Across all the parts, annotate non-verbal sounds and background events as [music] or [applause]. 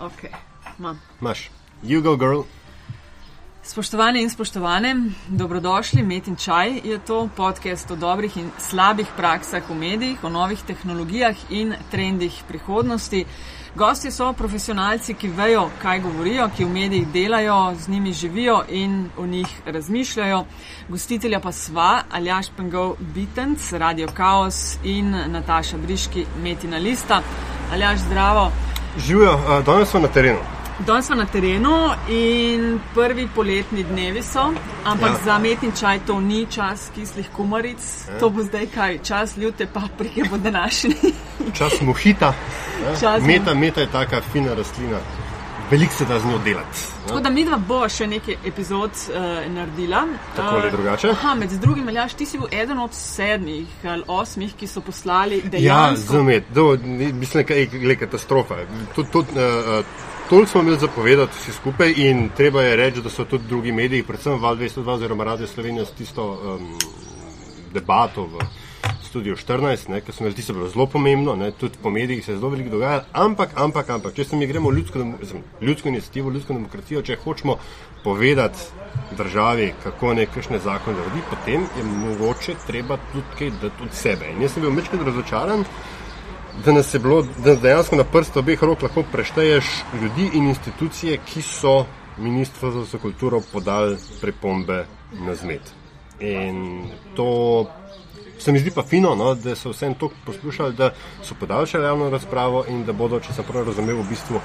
Ok, imam. Maš. You go, girl. Spoštovani in spoštovane, dobrodošli. Met in čaj je to podcast o dobrih in slabih praksah v medijih, o novih tehnologijah in trendih prihodnosti. Gosti so profesionalci, ki vejo, kaj govorijo, ki v medijih delajo, z njimi živijo in o njih razmišljajo. Gostitelja pa sva Aljaš Pengov Bitenc, Radio Chaos in Nataša Briški, Metina Lista. Aljaš, zdravo. Živijo, danes smo na terenu. Danes smo na terenu in prvi poletni dnevi so, ampak ja. za met in čaj to ni čas kislih kumaric, ja. to bo zdaj kaj, čas ljute paprike bo današnji. Čas muhita. Ja. Čas Meta, meta je taka fina rastlina. Veliko se da z njo delati. Tako da midva bo še nekaj epizod uh, naredila. Tako ali Eh, drugače. Aha, med drugim, Aljaš, ti si bil eden od sedmih ali osmih, ki so poslali Ja, dejansko. zumet, do, ni- mislim, da je katastrofa. Tud, tud, uh, Toliko smo imeli zapovedati vsi skupaj in treba je reči, da so tudi drugi mediji, predvsem Val 202 oziroma Radio Slovenija s tisto um, debato v studiu 14, ne, ker smo imeli tisto zelo pomembno, ne, tudi po medijih se zelo veliko dogajalo, ampak, ampak, ampak, če se mi gremo ljudsko, mislim, ljudsko inicijativo, ljudsko demokracijo, če hočemo povedati državi, kako naj kakšne zakone naredi, potem je mogoče treba tudi kaj dati od sebe. In jaz sem bil večkrat razočaran, da nas je bilo, da dejansko na prst obeh rok lahko prešteješ ljudi in institucije, ki so ministrstvo za kulturo podali pripombe na zmed. In to se mi zdi pa fino, no, da so vsem to poslušali, da so podaljšali javno razpravo in da bodo, če sem prav razumel, v bistvu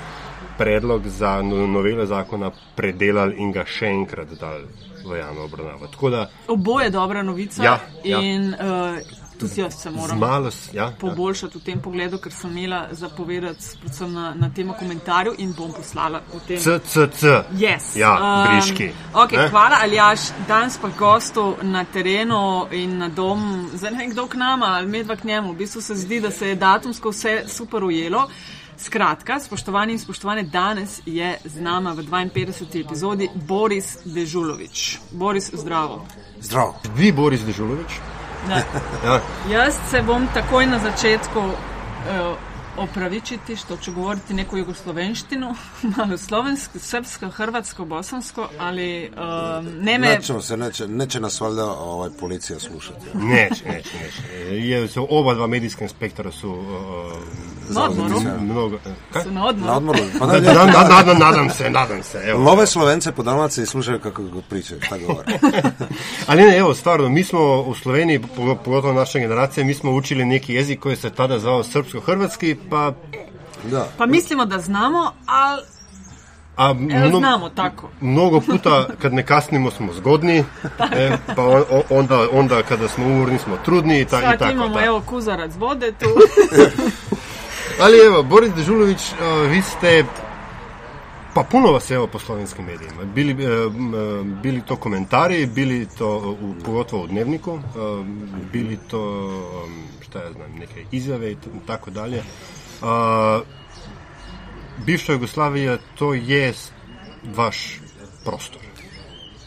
predlog za no- novele zakona predelali in ga še enkrat dali v javno obravnavo. Tako da Oboje dobra novica Ja, ja. in uh, tudi jaz se z moram. malo, s- ja, ja. poboljšati v tem pogledu, ker sem imela zapovedati predvsem na, na temo komentarjev in bom poslala v tem. CCC. Yes. Ja, Um, briški. Okay, Ne? hvala, Aljaš. Danes pa gostov na terenu in na dom, zdaj ne vem, kdo k nama ali medva k njemu. V bistvu se zdi, da se je datumsko vse super ujelo. Skratka, spoštovani in spoštovane, danes je z nama v 52. epizodi Boris Dežulovič. Boris, zdravo. Zdravo. Vi, Boris Dežulovič. Ja. Jaz se bom takoj na začetku uh, opravičiti, što ću govoriti neku jugoslovenštinu, [laughs] malo slovensko, srpsko, hrvatsko, bosansko, ali um, ne me... Nećemo se, neće, neće nas valjda ovaj, policija slušati. Neće, neće, neće. Je, su, oba dva medijska inspektora su uh, Na odmoru. mnogo... Su na odmoru. Na odmoru. Pa Da, da, da, da, da, nadam se, nadam se. Evo. Love Slovence po Dalmaciji i slušaju kako ga pričaju, šta govore. [laughs] Ali ne, evo, stvarno, mi smo u Sloveniji, pogo- pogotovo naša generacija, mi smo učili neki jezik koji se tada zvao srpsko-hrvatski, pa... Da. Pa mislimo da znamo, ali A mno- znamo tako. Mnogo puta kad ne kasnimo smo zgodni, e, pa on- onda, onda kada smo umorni smo trudni i, ta, i tako. imamo da. evo kuzarac vode tu. [laughs] Ali evo, Boris Dežulović, uh, vi ste, pa puno vas evo po slovenskim medijima. Bili, m, uh, bili to komentari, bili to u, pogotovo u dnevniku, bili to, šta ja znam, neke izjave i tako dalje. Bivša Jugoslavija, to je vaš prostor.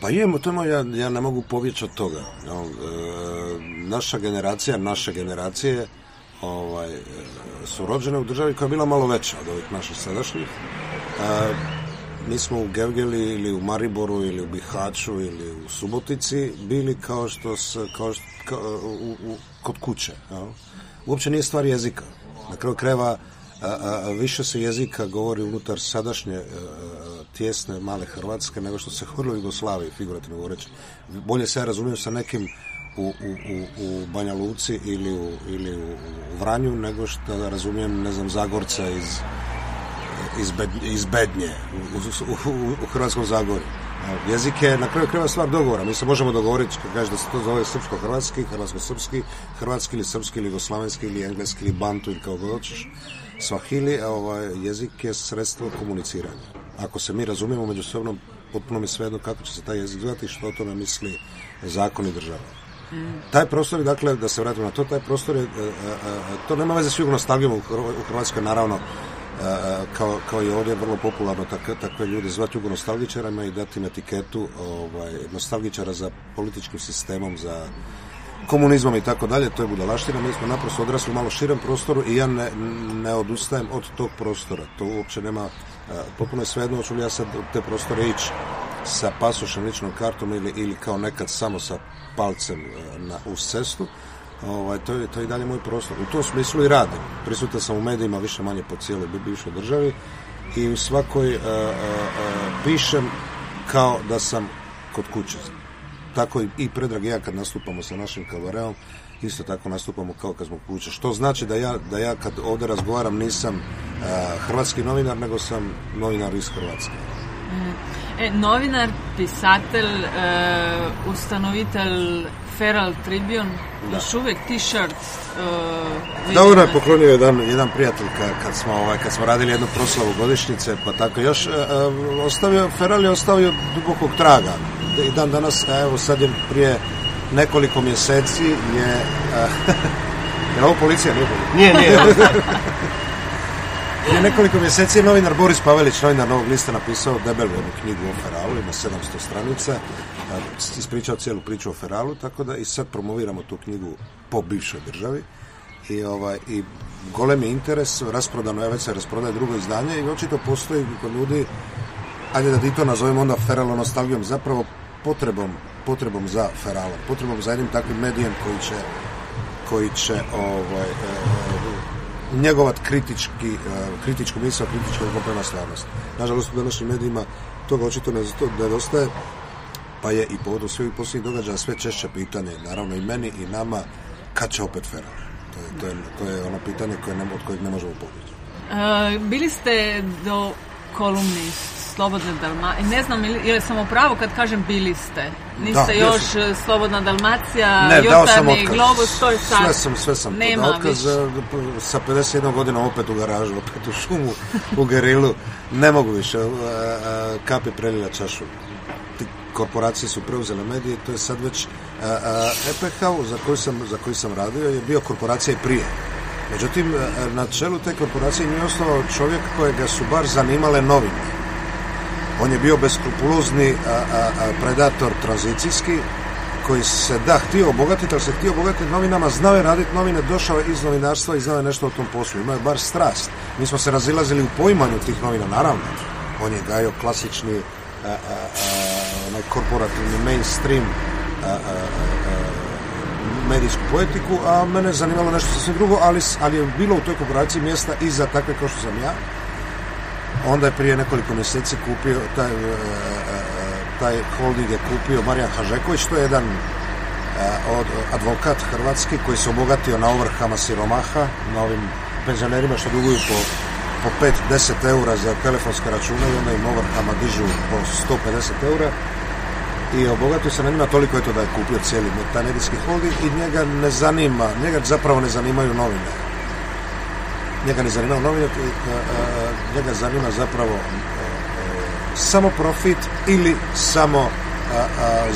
Pa je, je, ja, ja ne mogu pobjeći od toga. e, naša generacija, naše generacije ovaj, e, su rođene u državi koja je bila malo veća od ovih naših sadašnjih. E, mi smo u Gevgeli ili u Mariboru ili u Bihaću ili u Subotici bili kao što se, kao, što- kao, u, u, kod kuće. jel. Uopće nije stvar jezika. Na kraju krajeva a, a, više se jezika govori unutar sadašnje a, a, tjesne male Hrvatske nego što se govorilo u Jugoslaviji, figurativno govoreći. Bolje se ja razumijem sa nekim u, u, u, Banja Luci ili u, ili u Vranju nego što razumijem, ne znam, Zagorca iz, iz, Bed, Bednje u, u, u, Hrvatskom Zagorju. Jezik je na kraju krajeva stvar dogovora. Mi se možemo dogovoriti kad kažeš da se to zove srpsko-hrvatski, hrvatsko-srpski, hrvatski ili srpski ili jugoslavenski ili engleski ili bantu ili kako god hoćeš. Swahili, ovaj, jezik je sredstvo komuniciranja. Ako se mi razumijemo međusobno, potpuno mi svejedno kako će se taj jezik zvati i što o tome misli zakon i država. Taj prostor, dakle, da se vratimo na to, taj prostor je, e, e, e, to nema veze s nostalgijom u Hrva- u Hrvatskoj, naravno, kao, kao i ovdje je vrlo popularno takve, ljude zvati jugonostalgičarama i dati im etiketu ovaj, nostalgičara za političkim sistemom, za komunizmom i tako dalje, to je budalaština, mi smo naprosto odrasli u malo širem prostoru i ja ne, ne odustajem od tog prostora. To uopće nema, e, potpuno je svejedno hoću li ja sad te prostore ići sa pasošem, ličnom kartom ili, ili kao nekad samo sa palcem e, na, uz cestu, ovaj, to, je, to je i dalje moj prostor. U tom smislu i radim. Prisutan sam u medijima više manje po cijeloj bivšoj državi i u svakoj uh, uh, pišem kao da sam kod kuće. Tako i, Predrag ja kad nastupamo sa našim kavareom, isto tako nastupamo kao kad smo kuće. Što znači da ja, da ja kad ovdje razgovaram nisam uh, hrvatski novinar, nego sam novinar iz Hrvatske. E, novinar, pisatelj, uh, ustanovitelj Feral Tribune, da. još uvijek t-shirt. Uh, Dobro je poklonio jedan, jedan prijatelj kad, kad, smo, ovaj, kad smo radili jednu proslavu godišnjice, pa tako još uh, ostavio, Feral je ostavio dubokog traga. I dan danas, evo sad je prije nekoliko mjeseci je... Uh, [laughs] je ovo policija? Nije, nije. nije. [laughs] Prije nekoliko mjeseci je novinar Boris Pavelić, novinar Novog lista, napisao debelu jednu knjigu o Feralu, ima 700 stranica, ispričao cijelu priču o Feralu, tako da i sad promoviramo tu knjigu po bivšoj državi i, ovaj, i golem je interes, rasprodano je, već se rasprodaje drugo izdanje i očito postoji kod ljudi, ajde da ti to nazovemo onda Feralo nostalgijom, zapravo potrebom, potrebom za Feralom, potrebom za jednim takvim medijem koji će koji će ovaj, e, njegovat kritički, uh, kritičku misao, kritičku prema stvarnost. Nažalost, u današnjim medijima toga očito nedostaje, pa je i povodom svih posljednjih događaja sve češće pitanje, naravno i meni i nama, kad će opet Ferrari? To je, to je, to je ono pitanje koje ne, od kojeg ne možemo pobjeći. Uh, bili ste do kolumni Slobodne Dalmacije. Ne znam ili je samo pravo kad kažem bili ste. Niste da, još jesam. Slobodna Dalmacija, ne, Jutarnji Globus, to je sad. Sve sam, sve sam Nema to otkaz. Sa 51 godinom opet u garažu, opet u šumu, u gerilu. Ne mogu više. Kapi prelila čašu. Korporacije su preuzele medije, to je sad već EPH za koji sam, za koji sam radio je bio korporacija i prije. Međutim, na čelu te korporacije nije ostao čovjek kojega su bar zanimale novine on je bio beskrupulozni predator tranzicijski koji se da htio obogatiti, ali se htio obogatiti novinama, znao je raditi novine, došao je iz novinarstva i znao je nešto o tom poslu. Imao je bar strast. Mi smo se razilazili u poimanju tih novina, naravno. On je gajao klasični a, a, a, onaj korporativni mainstream a, a, a, medijsku poetiku, a mene je zanimalo nešto sasvim drugo, ali, ali je bilo u toj korporaciji mjesta i za takve kao što sam ja, onda je prije nekoliko mjeseci kupio taj, e, e, taj holding je kupio Marijan Hažeković, to je jedan e, od advokat hrvatski koji se obogatio na ovrhama siromaha, na ovim penzionerima što duguju po, po 5-10 eura za telefonske račune i onda im ovrhama dižu po 150 eura i obogatio se na njima toliko je to da je kupio cijeli taj medijski holding i njega ne zanima, njega zapravo ne zanimaju novine njega ne zanima novine, e, e, njega zanima zapravo e, samo profit ili samo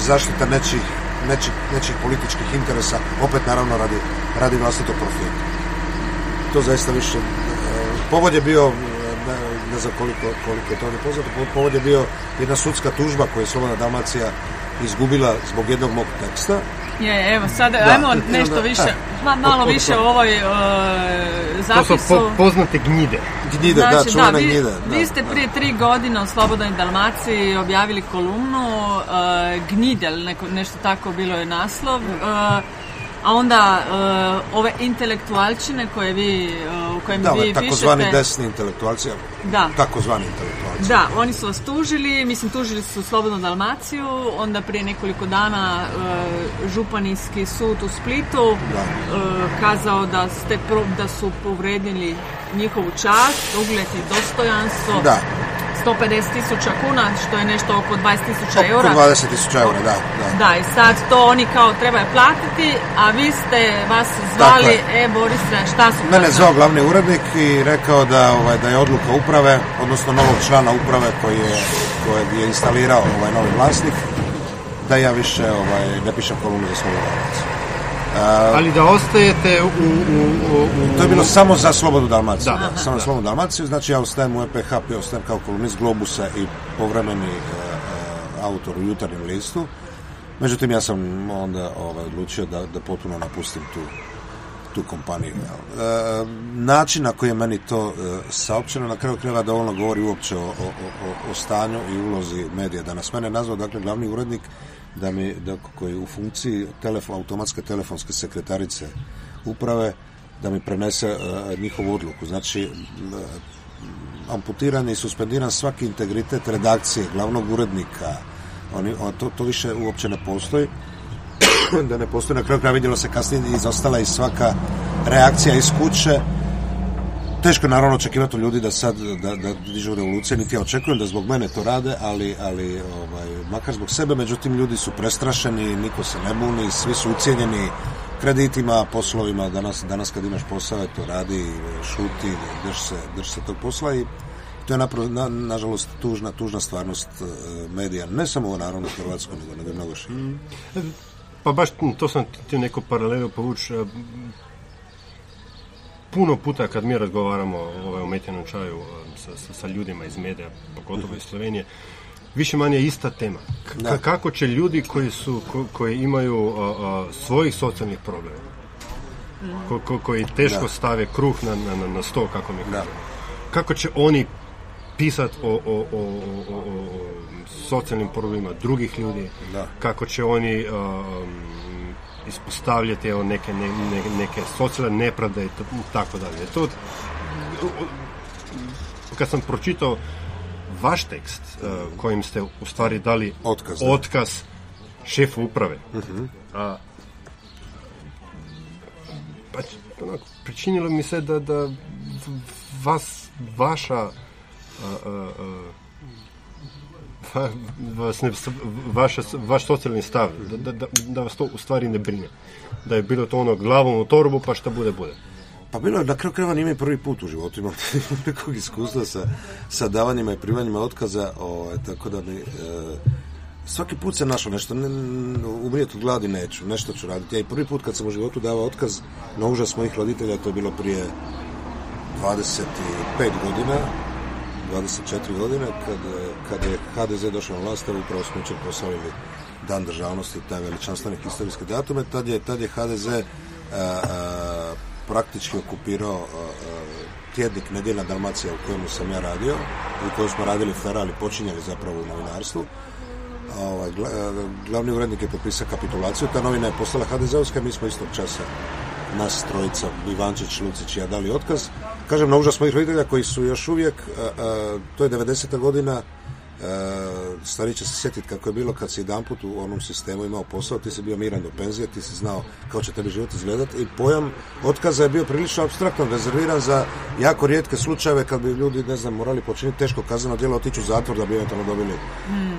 zaštita nečih, nečih, nečih političkih interesa, opet naravno radi, radi vlastito profit. To zaista više... Povod je bio, znam koliko, koliko je to nepoznato, povod je bio jedna sudska tužba koju je Slobodna Dalmacija izgubila zbog jednog mog teksta je, evo, sad da, ajmo nešto da, više, ma, malo od, više o ovoj uh, zapisu. To su po, poznate gnjide. Gnjide, znači, da, čuvena da, vi, gnjide. Da, vi ste prije tri godine u Slobodnoj Dalmaciji objavili kolumnu uh, Gnjidel, neko, nešto tako bilo je naslov. Uh, a onda uh, ove intelektualčine koje vi, uh, u kojem da, vi pišete... takozvani desni intelektualci, da. takozvani intelektualci. Da, oni su vas tužili, mislim tužili su Slobodnu Dalmaciju, onda prije nekoliko dana uh, Županijski sud u Splitu da. uh, kazao da, ste pro, da su povredili njihovu čast, ugled i dostojanstvo. Da. 150 tisuća kuna, što je nešto oko 20 tisuća eura. Oko 20 tisuća eura, da, da. Da, i sad to oni kao trebaju platiti, a vi ste vas zvali, e Borise, šta su... Mene je zvao glavni urednik i rekao da, ovaj, da je odluka uprave, odnosno novog člana uprave koji je, koji je instalirao ovaj novi vlasnik, da ja više ovaj, ne pišem kolumnu za svoju Dalmaciju. Ali da ostajete u, u, u, u... To je bilo samo za Slobodu Dalmaciju. Da, da, samo za Slobodu Dalmaciju, znači ja ostajem u EPH, ostajem kao kolumnist Globusa i povremeni uh, autor u jutarnjem listu. Međutim, ja sam onda ovaj, odlučio da, da potpuno napustim tu, tu kompaniju. E, način na koji je meni to e, saopćeno, na kraju krajeva dovoljno govori uopće o, o, o, o stanju i ulozi medija. Da nas mene nazvao, dakle, glavni urednik da mi, da, koji je u funkciji telefon, automatske telefonske sekretarice uprave, da mi prenese e, njihovu odluku. Znači, e, amputiran i suspendiran svaki integritet redakcije, glavnog urednika. Oni, o, to, to više uopće ne postoji. [coughs] da ne postoji, na kraju kraja vidjelo se kasnije izostala i svaka reakcija iz kuće. Teško je naravno očekivati ljudi da sad da, da dižu revolucije, niti ja očekujem da zbog mene to rade, ali, ali ovaj, makar zbog sebe, međutim ljudi su prestrašeni, niko se ne buni, svi su ucijenjeni kreditima, poslovima, danas, danas kad imaš posao, to radi, šuti, drži se, drži se tog posla i to je napro, na, nažalost tužna, tužna stvarnost e, medija, ne samo u naravno Hrvatskoj, nego, nego mnogo šire. Pa baš to sam ti neku paralelu povući. Puno puta kad mi razgovaramo ovaj, o metenom čaju sa, sa, sa ljudima iz medija, pogotovo iz Slovenije, više manje ista tema. K-. Kako će ljudi koji, su, ko- koji imaju a, a, svojih socijalnih problema, ko, ko- koji teško Da. stave kruh na, na, na, sto, kako mi kažemo, kako će oni pisati o, o, o, o, socijalnim problemima drugih ljudi, Da. kako će oni um, ispostavljati evo, neke, ne, ne, neke socijalne nepravde i to- i tako dalje. To, kad sam pročitao vaš tekst uh, kojim ste u stvari dali Otkaz, da. otkaz šefu uprave, a, pa, onako, pričinilo mi se da, da vas, vaša a, a, a, va- vas ne, vaša, vaš socijalni stav, da, da, vas to u stvari ne brine. Da je bilo to ono glavom u torbu, pa šta bude, bude. Pa bilo je, na kraju krajeva nije prvi put u životu, imam [laughs] nekog iskustva sa, sa davanjima i primanjima otkaza, ovaj, tako da mi e, svaki put se našao nešto, ne, ne, umrijeti od gladi neću, nešto ću raditi. Ja i prvi put kad sam u životu davao otkaz na užas mojih roditelja, to je bilo prije 25 godina, 24 godine, kad, e, kad je HDZ došao na vlast, upravo smo jučer proslavili Dan državnosti, taj veličanstveni historijski datume, tad je, tad je HDZ a, a, praktički okupirao a, tjednik Nedjeljna Dalmacija u kojemu sam ja radio i u kojem smo radili ferali, počinjali zapravo u novinarstvu. Ovaj, glavni urednik je potpisao kapitulaciju, ta novina je postala HDZ-ovska, mi smo istog časa nas trojica, Ivančić, Lucić i ja dali otkaz. Kažem, na užas mojih roditelja koji su još uvijek, a, a, to je 90. godina, stari će se sjetiti kako je bilo kad si jedan put u onom sistemu imao posao, ti si bio miran do penzije, ti si znao kako će tebi život izgledati i pojam otkaza je bio prilično abstraktan, rezerviran za jako rijetke slučajeve kad bi ljudi, ne znam, morali počiniti teško kazneno djelo, otići u zatvor da bi eventualno dobili,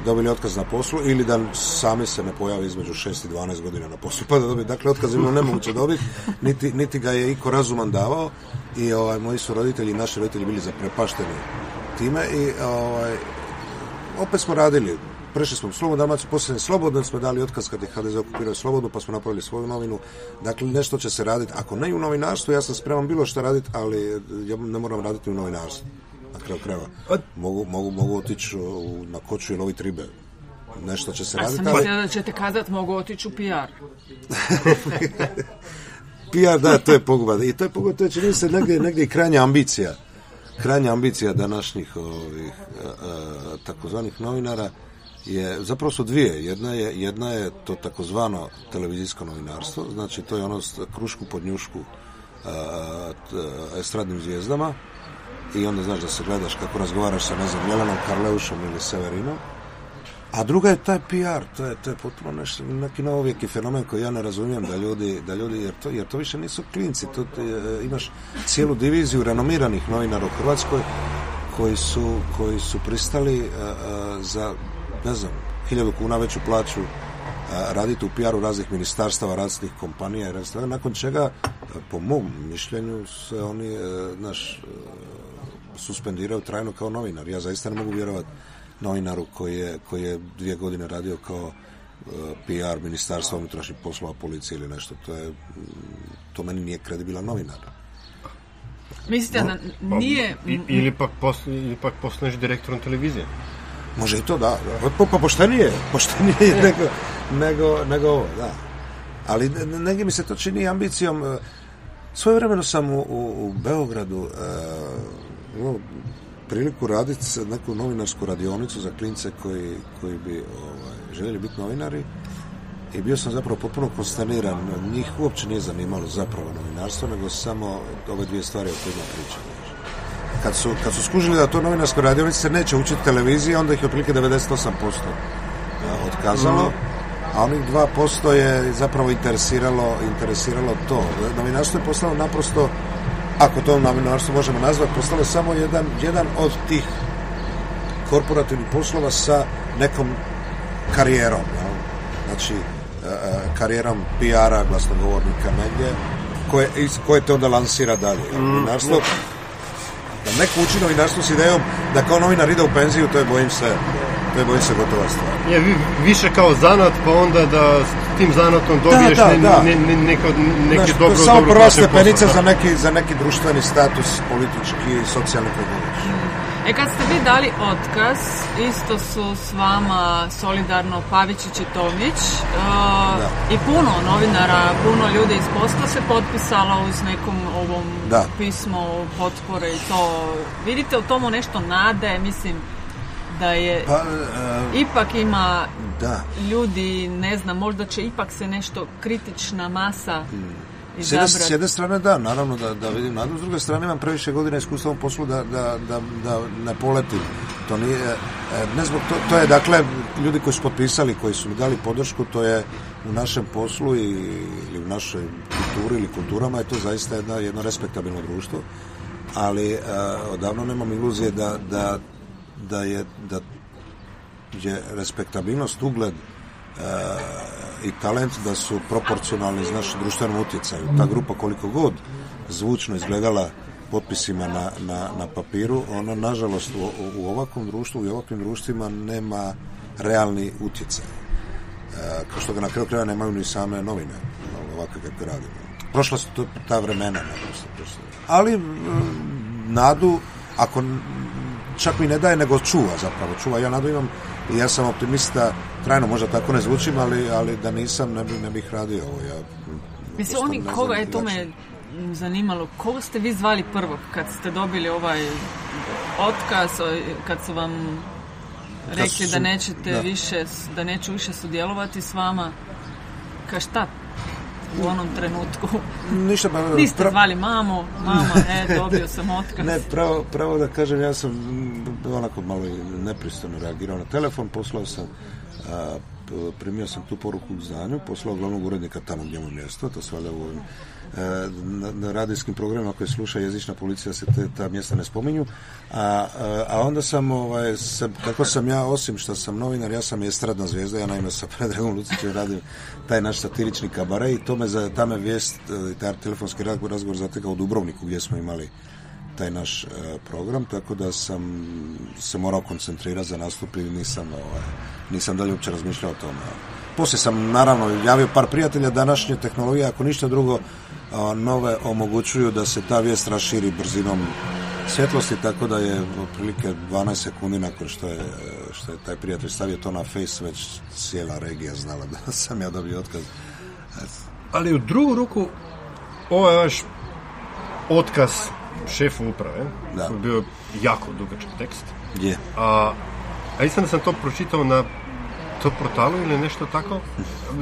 dobili otkaz na poslu ili da sami se ne pojave između 6 i 12 godina na poslu pa da dobiju. Dakle, otkaz je bilo nemoguće dobiti, niti, niti ga je iko razuman davao i ovaj, moji su roditelji i naši roditelji bili zaprepašteni time i ovaj, opet smo radili prešli smo u Slobodnu Dalmaciju, poslije Slobodno smo dali otkaz kad je HDZ okupirao Slobodnu, pa smo napravili svoju novinu. Dakle, nešto će se raditi. Ako ne u novinarstvu, ja sam spreman bilo što raditi, ali ja ne moram raditi u novinarstvu. Na kraju krajeva. Mogu, mogu, mogu otići na koču i loviti ribe. Nešto će se raditi, sam ali... mislila da ćete kazat mogu otići u PR. [laughs] PR, da, to je poguba. I to je poguba, to je čini se negdje, negdje krajnja ambicija. Krajnja ambicija današnjih ovih, a, a, takozvanih novinara je, zapravo su dvije. Jedna je, jedna je to takozvano televizijsko novinarstvo, znači to je ono krušku pod njušku estradnim zvijezdama i onda znaš da se gledaš kako razgovaraš sa, ne znam, Jelenom Karleušom ili Severinom. A druga je taj PR, to je, to je potpuno nešto, neki novovijeki fenomen koji ja ne razumijem da ljudi, da ljudi jer, to, jer to više nisu klinci, to je, imaš cijelu diviziju renomiranih novinara u Hrvatskoj koji su, koji su pristali a, a, za, ne znam, hiljadu kuna veću plaću a, raditi u PR-u raznih ministarstava, raznih kompanija i raznih nakon čega, a, po mom mišljenju, se oni, e, znaš, e, suspendiraju trajno kao novinar. Ja zaista ne mogu vjerovati novinaru koji je, koji je dvije godine radio kao e, PR ministarstva unutrašnjih poslova policije ili nešto. To je, to meni nije kredibilan novinar. Mislite da nije... I, ili, pak ili pak postaneš direktorom televizije. Može i to, da. da. Pa, pa poštenije, poštenije nego, nego, nego ovo, da. Ali ne- negdje mi se to čini ambicijom. e, Svoje vremeno sam u, u, u Beogradu e, imao priliku raditi sa neku novinarsku radionicu za klince koji, koji bi ovaj, željeli biti novinari i bio sam zapravo potpuno konsterniran. Njih uopće nije zanimalo zapravo novinarstvo, nego samo ove dvije stvari o kojima pričam. Kad su, kad su skužili da to novinarsko radionice se neće učiti televizije, onda ih je otprilike 98% otkazalo, a onih 2% je zapravo interesiralo, interesiralo to. Novinarstvo je postalo naprosto, ako to novinarstvo možemo nazvati, postalo samo jedan, jedan od tih korporativnih poslova sa nekom karijerom. jel? Znači, e, e, karijerom PR-a, glasnogovornika negdje, koje, iz- koje te onda lansira dalje. jel? Novinarstvo, da neko uči novinarstvo s idejom da kao novinar ide u penziju, to je bojim se, to je bojim se gotova stvar. Je vi- više kao zanat, pa onda da s tim zanatom dobiješ da, ne, da. ne, ne, neko, neki Znaš, to je dobro, samo dobro prva stepenica za da. neki, za neki društveni status, politički, socijalni kako hoćeš. E kad ste vi dali otkaz, isto su s vama solidarno Pavičić i Tomić uh, i puno novinara, puno ljudi iz posla se potpisalo uz nekom ovom Da. pismo potpore i to. Vidite u tomu nešto nade, mislim da je Pa, e, ipak ima da. ljudi, ne znam, možda će ipak se nešto kritična masa S jedne, s jedne strane da, naravno da, da vidim nadu, s druge strane imam previše godina iskustva u poslu da, da, da, da ne poletim. To nije, e, ne zbog to, to je dakle, ljudi koji su potpisali, koji su mi dali podršku, to je u našem poslu i, ili u našoj kulturi ili kulturama je to zaista jedna, jedno respektabilno društvo, ali e, odavno nemam iluzije da, da, da je da je respektabilnost, ugled e, i talent da su proporcionalni iz našem društvenom utjecaju. Ta grupa koliko god zvučno izgledala potpisima na, na, na papiru, ona nažalost u, u- ovakvom društvu i ovakvim društvima nema realni utjecaj. E, kao što ga na kraju kraja nemaju ni same novine, ovakve kakve radimo. Prošla su to, ta vremena, naprosto. Ali nadu, ako čak mi ne daje, nego čuva zapravo, čuva. Ja nadu imam i ja sam optimista, trajno možda tako ne zvučim, ali, ali da nisam, ne, bi, ne bih radio ovo. Ja, Mislim, prosto oni, koga je to me zanimalo, koga ste vi zvali prvog kad ste dobili ovaj otkaz, kad su vam rekli su- da nećete da. više, da neću više sudjelovati s vama? Ka šta u onom trenutku? [laughs] Ništa, pa, Niste pra- zvali mamu, mama, e, [laughs] dobio sam otkaz. Ne, pravo, pravo da kažem, ja sam mm, onako malo nepristojno reagirao na telefon, poslao sam, a, primio sam tu poruku u znanju, poslao glavnog urednika tamo gdje mu je mjesto, to se valjda u ovim na, radijskim programima koje sluša jezična policija se te, ta mjesta ne spominju, a, a, onda sam, ovaj, se, kako sam ja, osim što sam novinar, ja sam i estradna zvijezda, ja naime sa Predragom Lucićem radim taj naš satirični kabare i to me za, ta me vijest, e, taj telefonski razgovor, zatekao u Dubrovniku gdje smo imali taj naš e, program, tako da sam se morao koncentrirati za nastup i nisam, ovaj, nisam dalje uopće razmišljao o tome. Poslije sam naravno javio par prijatelja današnje tehnologije, ako ništa drugo, nove omogućuju da se ta vijest raširi brzinom svjetlosti, tako da je otprilike 12 sekundi nakon što je, što je taj prijatelj stavio to na face, već cijela regija znala da [laughs] sam ja dobio otkaz. Ali u drugu ruku, ovaj vaš otkaz šefu uprave, Da. je bio jako dugačak tekst. Je. A, a istina sam to pročitao na to portalu ili nešto tako?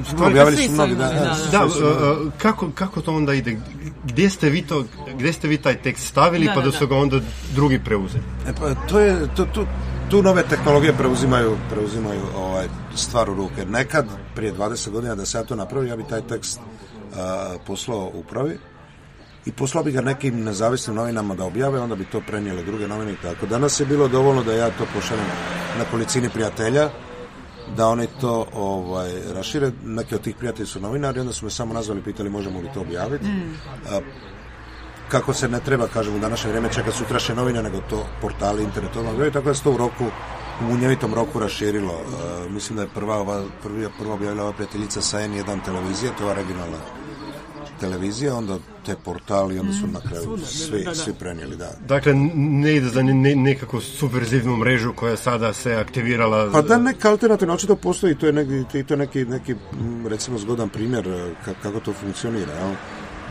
Stvari- Objavili su mnogi, da, da, da, da. E, kako, kako to onda ide? Gdje ste vi to, gdje ste vi taj tekst stavili Da, pa da, su ga onda drugi preuzeli? E pa, to je, to, tu, tu nove tehnologije preuzimaju, preuzimaju ovaj, stvar u ruke. Nekad, prije 20 godina da se ja to napravio, ja bi taj tekst a, poslao upravi i poslao bi ga nekim nezavisnim novinama da objave, onda bi to prenijele druge novine i tako. Danas je bilo dovoljno da ja to pošaljem na kolicini prijatelja, da oni to ovaj, rašire. Neki od tih prijatelji su novinari, onda su me samo nazvali, pitali možemo li to objaviti. A, kako se ne treba, kažem, u današnje vrijeme čekati sutrašnje novine, nego to portali, internet, ono, objaviti, tako da se to u roku, u munjevitom roku raširilo. Mislim da je prva, ova, prvi, prva objavila ova prijateljica sa N1 televizije, to je ova regionalna televizija, onda te portali, onda su na kraju svi, svi prenijeli, da. Dakle, ne ide za ne, ne, nekakvu subverzivnu mrežu koja sada se aktivirala. Pa da neka alternativna očito postoji, to je neki, to je neki, neki m, recimo zgodan primjer e, ka- kako to funkcionira. Jel?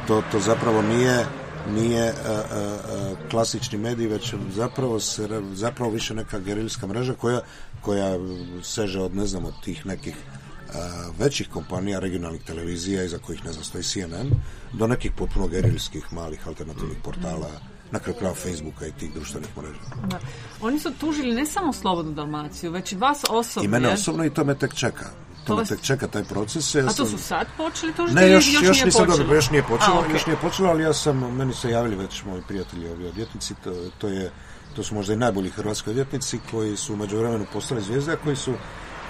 To, to zapravo nije nije e, e, e, klasični medij, već zapravo se ra- zapravo više neka gerilska mreža koja, koja seže od ne znam od tih nekih većih kompanija, regionalnih televizija iza kojih ne znam stoji CNN, do nekih potpuno gerilskih malih alternativnih portala, na kraju krajeva Facebooka i tih društvenih mreža. Da. Oni su tužili ne samo Slobodnu Dalmaciju, već i vas osobno. I mene osobno i to me tek čeka. To To me tek čeka taj proces. Ja A to su sad počeli tužiti Ne, još, još, nije nisam dobro, još nije počelo, još nije počelo, ali ja sam, meni se javili već moji prijatelji ovi odvjetnici, to, to je, to su možda i najbolji hrvatski odvjetnici koji su u međuvremenu postali zvijezde, a koji su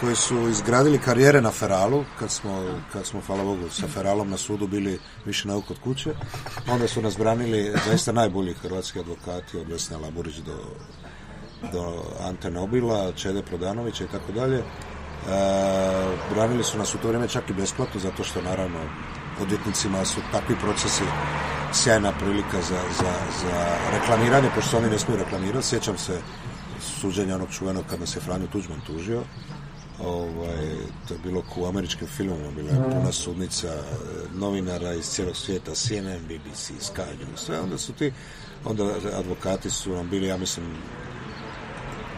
koji su izgradili karijere na Feralu, kad smo, kad smo, hvala Bogu, sa Feralom na sudu bili više nauk od kuće. Onda su nas branili zaista najbolji hrvatski advokati, od Vesne Laburić do, do Ante Nobila, Čede Prodanovića i tako dalje. E, branili su nas u to vrijeme čak i besplatno, zato što naravno odvjetnicima su takvi procesi sjajna prilika za, za, za reklamiranje, pošto oni ne smiju reklamirati. Sjećam se suđenja onog čuvenog kad nas je Franjo Tuđman tužio. Ovaj, to je bilo ko u američkim filmovima, bila je puna sudnica e, novinara iz cijelog svijeta, CNN, BBC, Sky News, sve, onda su ti, onda advokati su nam bili, ja mislim,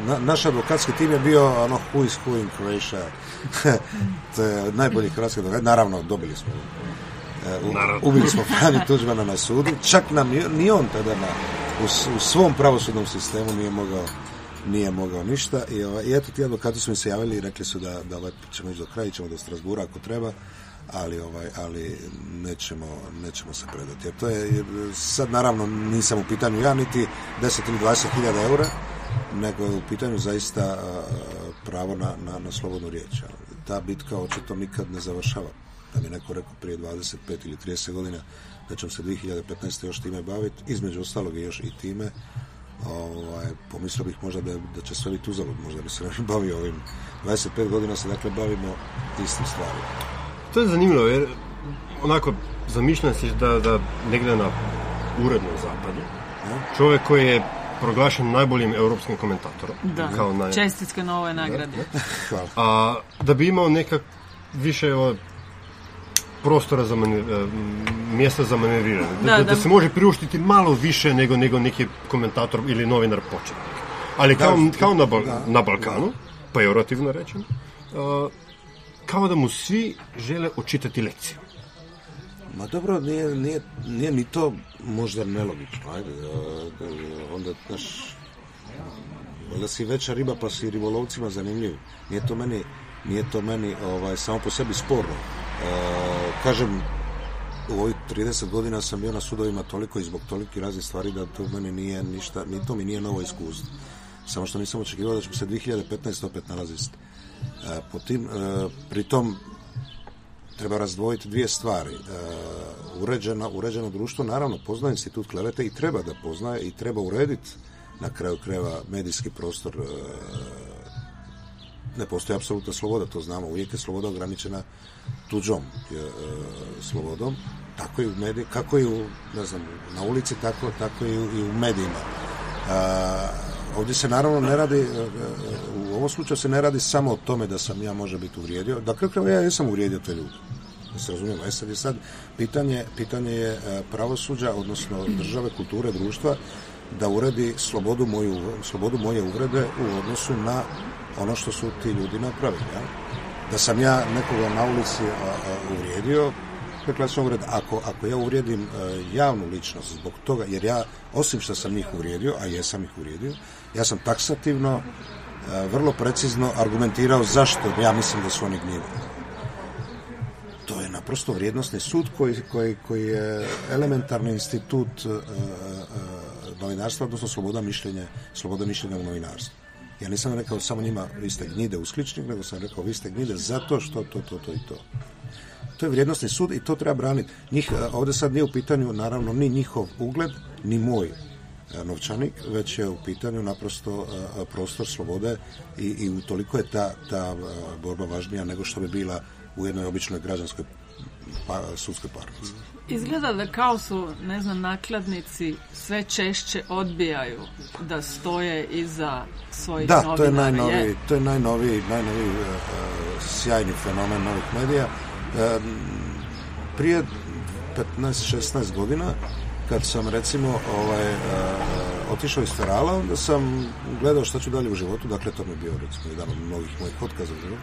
na, naš advokatski tim je bio ono who is who in Croatia. [laughs] to je najbolji hrvatski advokat. Naravno, dobili smo. e, u- ubili smo Franju Tuđmana na sudu. Čak nam ni, on tada na, u, u svom pravosudnom sistemu nije mogao nije mogao ništa i, ovaj, i eto ti advokati su mi se javili i rekli su da, da ovaj, ćemo ići do kraja, ćemo do Strasbura ako treba ali ovaj ali nećemo nećemo se predati jer to je jer sad naravno nisam u pitanju ja niti 10 ili 20 hiljada eura nego je u pitanju zaista pravo na, na, na slobodnu riječ ta bitka očito nikad ne završava da mi neko rekao prije 25 ili 30 godina da ćemo se 2015. još time baviti između ostalog i još i time ovaj, pomislio bih možda da, da će sve biti uzalud, možda bi se ne [laughs] bavio ovim. 25 godina se dakle bavimo istim stvarima. To je zanimljivo, jer onako zamišljam si da, da negdje na urednom zapadu, čovjek koji je proglašen najboljim europskim komentatorom, Da, kao naj, čestitke na ovoj nagradi. [laughs] Hvala. a da bi imao nekak više o, prostora za mane- e, mjesta za manevriranje. Da, Da, da, da da. se može priuštiti malo više nego, nego neki komentator ili novinar početnik. Ali kao, Da, kao na, Bal- da, na Balkanu, pejorativno rečeno, a, kao da mu svi žele očitati lekciju. Ma dobro, nije, nije, nije ni to možda nelogično, ajde, da, onda, znaš, valjda si veća riba pa si ribolovcima zanimljiv. Nije to meni, nije to meni ovaj, samo po sebi sporno. Kažem, u ovih 30 godina sam bio na sudovima toliko i zbog tolikih raznih stvari da to meni nije ništa, ni to mi nije novo iskustvo. Samo što nisam očekivao da ćemo se 2015 opet nalaziti. E, po tim, e, pritom treba razdvojiti dvije stvari. E, uređena, uređeno društvo naravno poznaje institut klevete i treba da poznaje i treba urediti na kraju krajeva medijski prostor e, ne postoji apsolutna sloboda, to znamo. Uvijek je sloboda ograničena tuđom e, e, slobodom, tako i u mediji, kako i u, ne znam, na ulici, tako, tako i u, i u medijima. A, ovdje se naravno ne radi, e, e, u ovom slučaju se ne radi samo o tome da sam ja može biti uvrijedio, da ja jesam uvrijedio te ljude. Da se razumijemo. E sad je sad pitanje, pitanje je e, pravosuđa, odnosno države, kulture, društva, da uredi slobodu, moju, slobodu moje uvrede u odnosu na ono što su ti ljudi napravili. Ja? Da sam ja nekoga na ulici uvrijedio, to je klasična uvreda. Ako, ako ja uvrijedim e, javnu ličnost zbog toga, jer ja, osim što sam njih uvrijedio, a jesam ih uvrijedio, ja sam taksativno, e, vrlo precizno argumentirao zašto ja mislim da su oni gnjivi. To je naprosto vrijednostni sud koji, koji, koji je elementarni institut e, novinarstva, odnosno sloboda mišljenja, sloboda mišljenja u novinarstvu. Ja nisam rekao samo njima vi ste gnjide uskličnik, nego sam rekao vi ste gnjide zato što to, to, to i to. To je vrijednostni sud i to treba braniti. Njih, e, ovdje sad nije u pitanju naravno ni njihov ugled, ni moj e, novčanik, već je u pitanju naprosto e, prostor slobode i, i utoliko je ta, ta borba važnija nego što bi bila u jednoj običnoj građanskoj pa, sudske parnice. Izgleda da kao su, ne znam, nakladnici sve češće odbijaju da stoje iza svojih Da, novinara. to je najnoviji, to je najnoviji, najnoviji uh, uh, sjajni fenomen novih medija. Uh, prije 15-16 godina, kad sam recimo ovaj, uh, otišao iz Ferala, onda sam gledao šta ću dalje u životu, dakle to mi je bio recimo jedan od mnogih mojih otkaza u životu.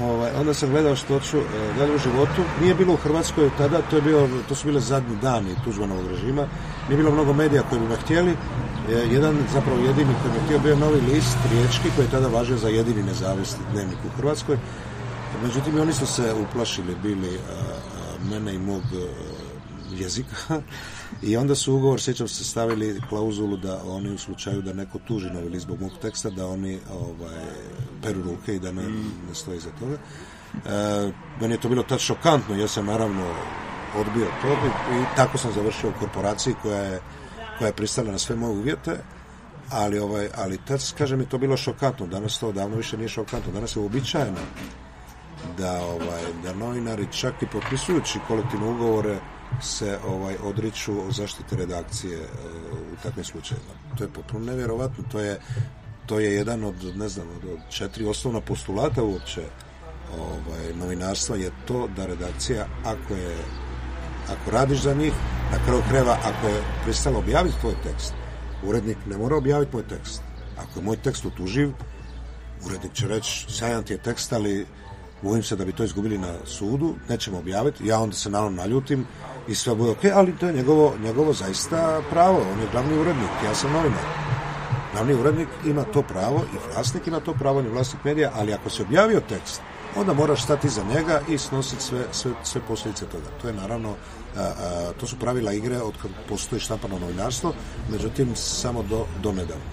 Ovaj, onda sam gledao što ću uh, dalje u životu. Nije bilo u Hrvatskoj tada, to, je bio, to su bile zadnji dani Tuđmanovog režima. Nije bilo mnogo medija koji bi me htjeli. Je, jedan, zapravo jedini koji me htio bio novi list, Riječki, koji je tada važio za jedini nezavisni dnevnik u Hrvatskoj. Međutim, oni su se uplašili bili uh, mene i mog uh, jezika [laughs] i onda su ugovor, sjećam se, stavili klauzulu da oni u slučaju da neko tuži novi list zbog mog teksta, da oni ovaj, peru ruke i da ne, ne stoji za toga. E, meni je to bilo tad šokantno, ja sam naravno odbio to i, i tako sam završio u korporaciji koja je, koja je pristala na sve moje uvjete ali ovaj ali tad kažem mi to bilo šokantno. Danas to davno više nije šokantno. Danas je uobičajeno da ovaj da novinari čak i potpisujući kolektivne ugovore se ovaj odriču zaštite redakcije e, u takvim slučajevima. To je potpuno nevjerovatno. To je to je jedan od ne znam od, četiri osnovna postulata uopće ovaj novinarstva je to da redakcija ako je ako radiš za njih, na kraju kreva ako je pristala objaviti tvoj tekst, urednik ne mora objaviti moj tekst. Ako je moj tekst utuživ, urednik će reći, sjajan ti je tekst, ali bojim se da bi to izgubili na sudu, nećemo objaviti, ja onda se naravno naljutim i sve bude ok, ali to je njegovo, njegovo zaista pravo, on je glavni urednik, ja sam novinar. Glavni urednik ima to pravo i vlasnik ima to pravo, on je vlasnik medija, ali ako se objavio tekst, onda moraš stati za njega i snositi sve, sve, sve posljedice toga. To je naravno, a, a, to su pravila igre od kad postoji štampano novinarstvo, međutim samo do, do nedavno.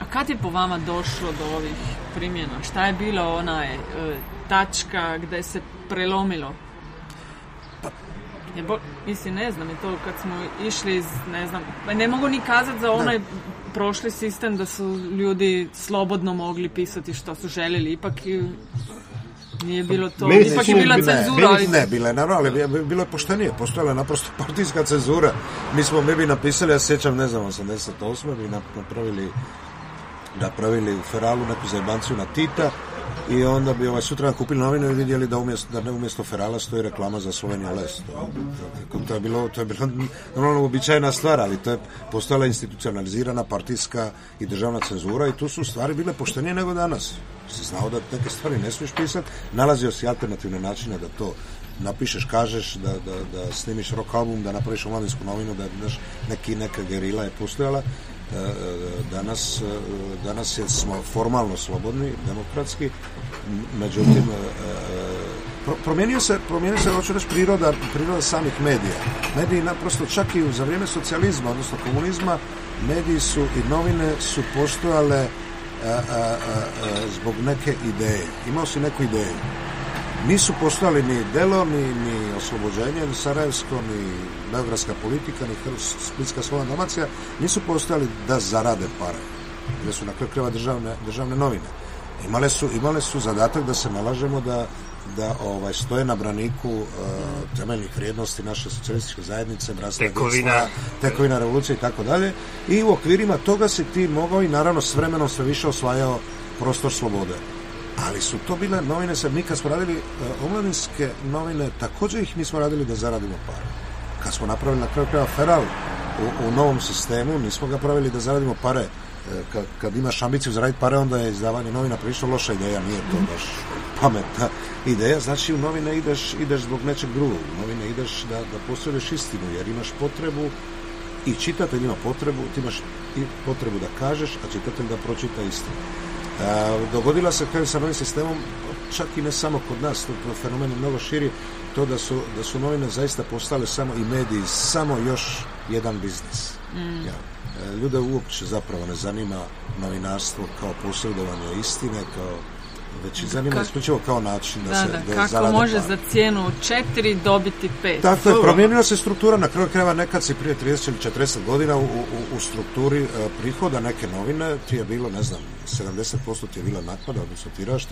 A kad je po vama došlo do ovih primjena? Šta je bilo onaj e, tačka gde se prelomilo? Je bo, mislim, ne znam, je to kad smo išli iz, ne znam, pa ne mogu ni kazati za onaj prošli sistem da su ljudi slobodno mogli pisati što su željeli, ipak i nije bilo to, Meni ipak je bila bi- ne, cenzura, ali Ne, bila je naravno, ali bi- bilo je poštenije, postojala je naprosto partijska cenzura. Mi smo, mi bi napisali, ja sjećam, ne znam, 88. bi nap- napravili napravili u Feralu neku zajebanciju na Tita i onda bi ovaj sutra kupili novine i vidjeli da umjesto da ne umjesto Ferala stoji reklama za Slovenija Les. To, to, je bilo to je bila normalno uobičajena stvar, ali to je postojala institucionalizirana partijska i državna cenzura i tu su stvari bile poštenije nego danas. Si znao da neke stvari ne smiješ pisati, nalazio si alternativne načine da to napišeš, kažeš, da, da, da snimiš rock album, da napraviš omladinsku novinu, da znaš, neki, neka gerila je postojala. E, e, danas, e, danas smo formalno slobodni, demokratski, međutim, pro, promijenio se, promijenio se, hoću reći, priroda, priroda samih medija. Mediji naprosto, čak i za vrijeme socijalizma, odnosno komunizma, mediji su i novine su postojale zbog neke ideje. Imao si neku ideju. Nisu postojali ni delo, ni, ni oslobođenje, ni Sarajevsko, ni beogradska politika, ni Splitska slobodna Dalmacija, nisu postojali da zarade pare. Bile su na kraju državne, državne novine. Imale su, imale su zadatak da se nalažemo da da ovaj stoje na braniku uh, temeljnih vrijednosti naše socijalističke zajednice, bratstva, Tekovina. tekovina revolucije i tako dalje. I u okvirima toga si ti mogao i naravno s vremenom sve više osvajao prostor slobode. Ali su to bile novine, sad mi kad smo radili uh, omladinske novine, također ih nismo radili da zaradimo pare. Kad smo napravili na kraju krajeva Feral u, u novom sistemu, nismo ga pravili da zaradimo pare. E, Kad, kad imaš ambiciju zaraditi pare, onda je izdavanje novina prilično loša ideja, nije to baš pametna ideja. Znači u novine ideš, ideš zbog nečeg drugog. U novine ideš da, da posjeduješ istinu, jer imaš potrebu i čitatelj ima potrebu, ti imaš i potrebu da kažeš, a čitatelj da pročita istinu. Dogodila se kao i sa novim sistemom, čak i ne samo kod nas, to, to fenomen je mnogo širi, to da su, da su novine zaista postale samo i mediji, samo još jedan biznis. Mm. Ja. E, ljude uopće zapravo ne zanima novinarstvo kao posjedovanje istine, kao već ih zanima isključivo kao način da, da, se da, da kako zarade može za cijenu četiri dobiti pet. Tako je, promijenila se struktura, na kraju krajeva nekad si prije 30 ili 40 godina u, u, u strukturi e, prihoda neke novine ti je bilo, ne znam, 70% ti je bila naknada, odnosno tiraž,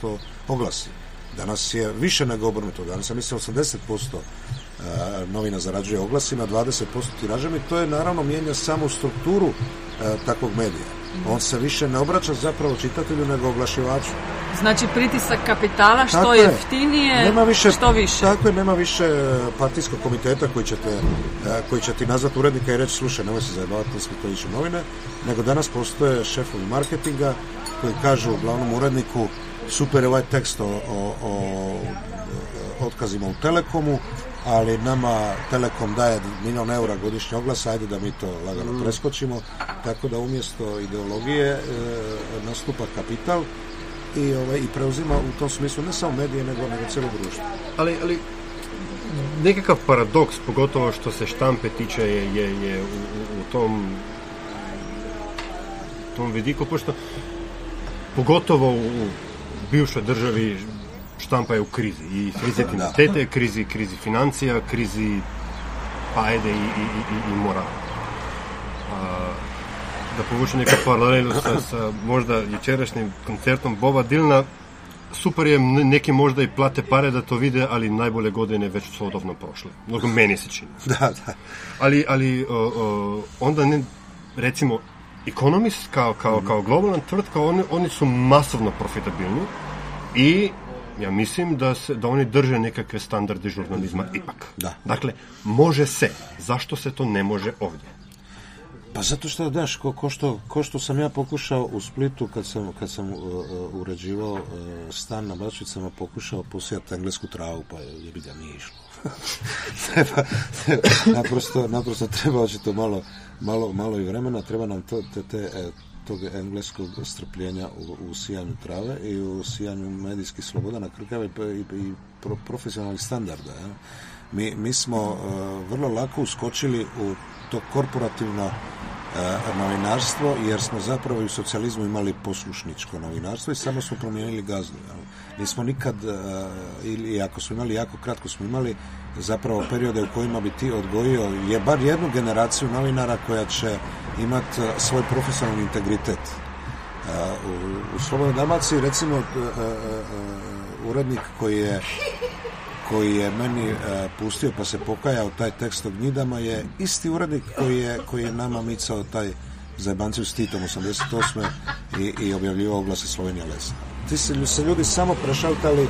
30% oglasi. Danas je više nego obrnuto. Danas ja mislim 80% e, novina zarađuje oglasima, 20% tiražem i to je naravno mijenja samo strukturu e, takvog medija. On se više ne obraća zapravo čitatelju nego oglašivaču. Znači pritisak kapitala, što Tako je je. jeftinije, Nema više, što više. Tako je, nema više e, partijskog komiteta koji će, te, e, koji će ti nazvati urednika i reći slušaj, nemoj se zajebavati, smije to ići u novine, nego danas postoje šefovi marketinga koji kažu glavnom uredniku super je ovaj tekst o, o, o otkazima u Telekomu, ali nama Telekom daje milijon eura godišnje oglasa, ajde da mi to lagano preskočimo, tako da umjesto ideologije e, nastupa kapital i, ovaj, i preuzima u tom smislu ne samo medije, nego, nego cijelo društvo. Ali, ali nekakav paradoks, pogotovo što se štampe tiče, je, je, je u, u, u tom tom vidiku, pošto pogotovo u bivšoj državi štampa je u krizi i krizi identitete, krizi, krizi financija, krizi pa ajde i, i, i, i morala. A, da povučem neku paralelu sa, sa možda jučerašnjim koncertom Boba Dilna, super je, ne- neki možda i plate pare da to vide, ali najbolje godine već su odavno prošle. Mnogo meni se čini. [laughs] Da, da. Ali, ali o, o, onda ne, recimo, Economist kao, kao, kao globalna tvrtka, oni, oni su masovno profitabilni i ja mislim da, se, da oni drže nekakve standarde žurnalizma ipak. Da. Dakle, može se. Zašto se to ne može ovdje? Pa zato što, daš, ko, ko, što, ko što sam ja pokušao u Splitu, kad sam, kad sam uh, uređivao uh, stan na Bačvicama, pokušao posijati englesku travu, pa je bi ga nije išlo. [laughs] treba, treba, naprosto, naprosto treba očito malo, malo, malo i vremena, treba nam to, te, te, tog engleskog strpljenja u, u sijanju trave i u sijanju medijskih sloboda na krkave i, i pro, profesionalnih standarda. Ja. Mi, mi smo uh, vrlo lako uskočili u to korporativno e, novinarstvo, jer smo zapravo i u socijalizmu imali poslušničko novinarstvo i samo smo promijenili gazdu. jel. Nismo nikad, e, ili ako smo imali, jako kratko smo imali zapravo periode u kojima bi ti odgojio je bar jednu generaciju novinara koja će imati e, svoj profesionalni integritet. E, u, u Slobodnoj Dalmaciji, recimo, e, urednik koji je koji je meni pustio pa se pokajao taj tekst o gnjidama je isti urednik koji je, koji je nama micao taj zajebanciju s Titom 88. i, i objavljivao oglase Slovenija Lesa. Ti se, se ljudi samo prešaltali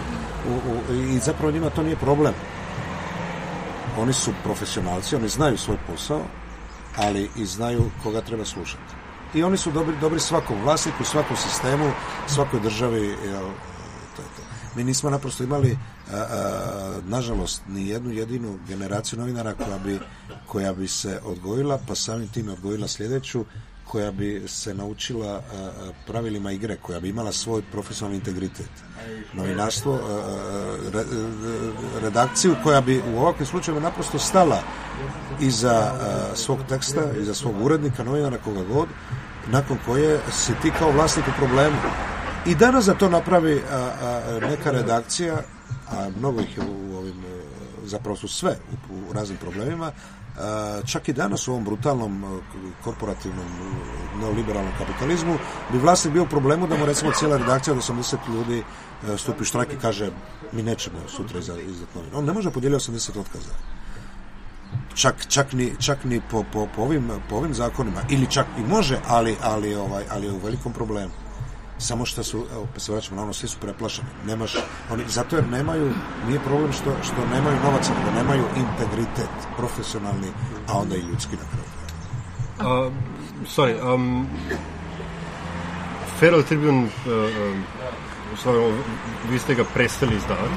u, u, i zapravo njima to nije problem. Oni su profesionalci, oni znaju svoj posao, ali i znaju koga treba slušati. I oni su dobri, dobri svakom vlasniku, svakom sistemu, svakoj državi. Mi nismo naprosto imali, a, nažalost, ni jednu jedinu generaciju novinara koja bi, koja bi se odgojila, pa samim tim odgojila sljedeću, koja bi se naučila pravilima igre, koja bi imala svoj profesionalni integritet. Novinarstvo, redakciju koja bi u ovakvim slučajevima naprosto stala iza svog teksta, iza svog urednika, novinara, koga god, nakon koje si ti kao vlasnik u problemu. I danas za to napravi neka redakcija, a mnogo ih je u ovim, zapravo su sve u, raznim problemima, čak i danas u ovom brutalnom e, korporativnom e, neoliberalnom kapitalizmu bi vlasnik bio u problemu da mu recimo cijela redakcija od 80 ljudi stupi u štrajk i kaže mi nećemo sutra izdati novine. On ne može podijeliti 80 otkaza čak, čak ni, čak ni po, po, po, ovim, po ovim zakonima ili čak i može, ali, ali, ovaj, ali je u velikom problemu. Samo što su, evo, pa se vraćamo na ono, svi su preplašeni. Nemaš, oni, zato jer nemaju, nije problem što, što nemaju novaca, nego nemaju integritet, profesionalni, a onda i ljudski na kraju. Uh, sorry, um, Feral Tribune, uh, um, u stvari, vi ste ga prestali izdavati.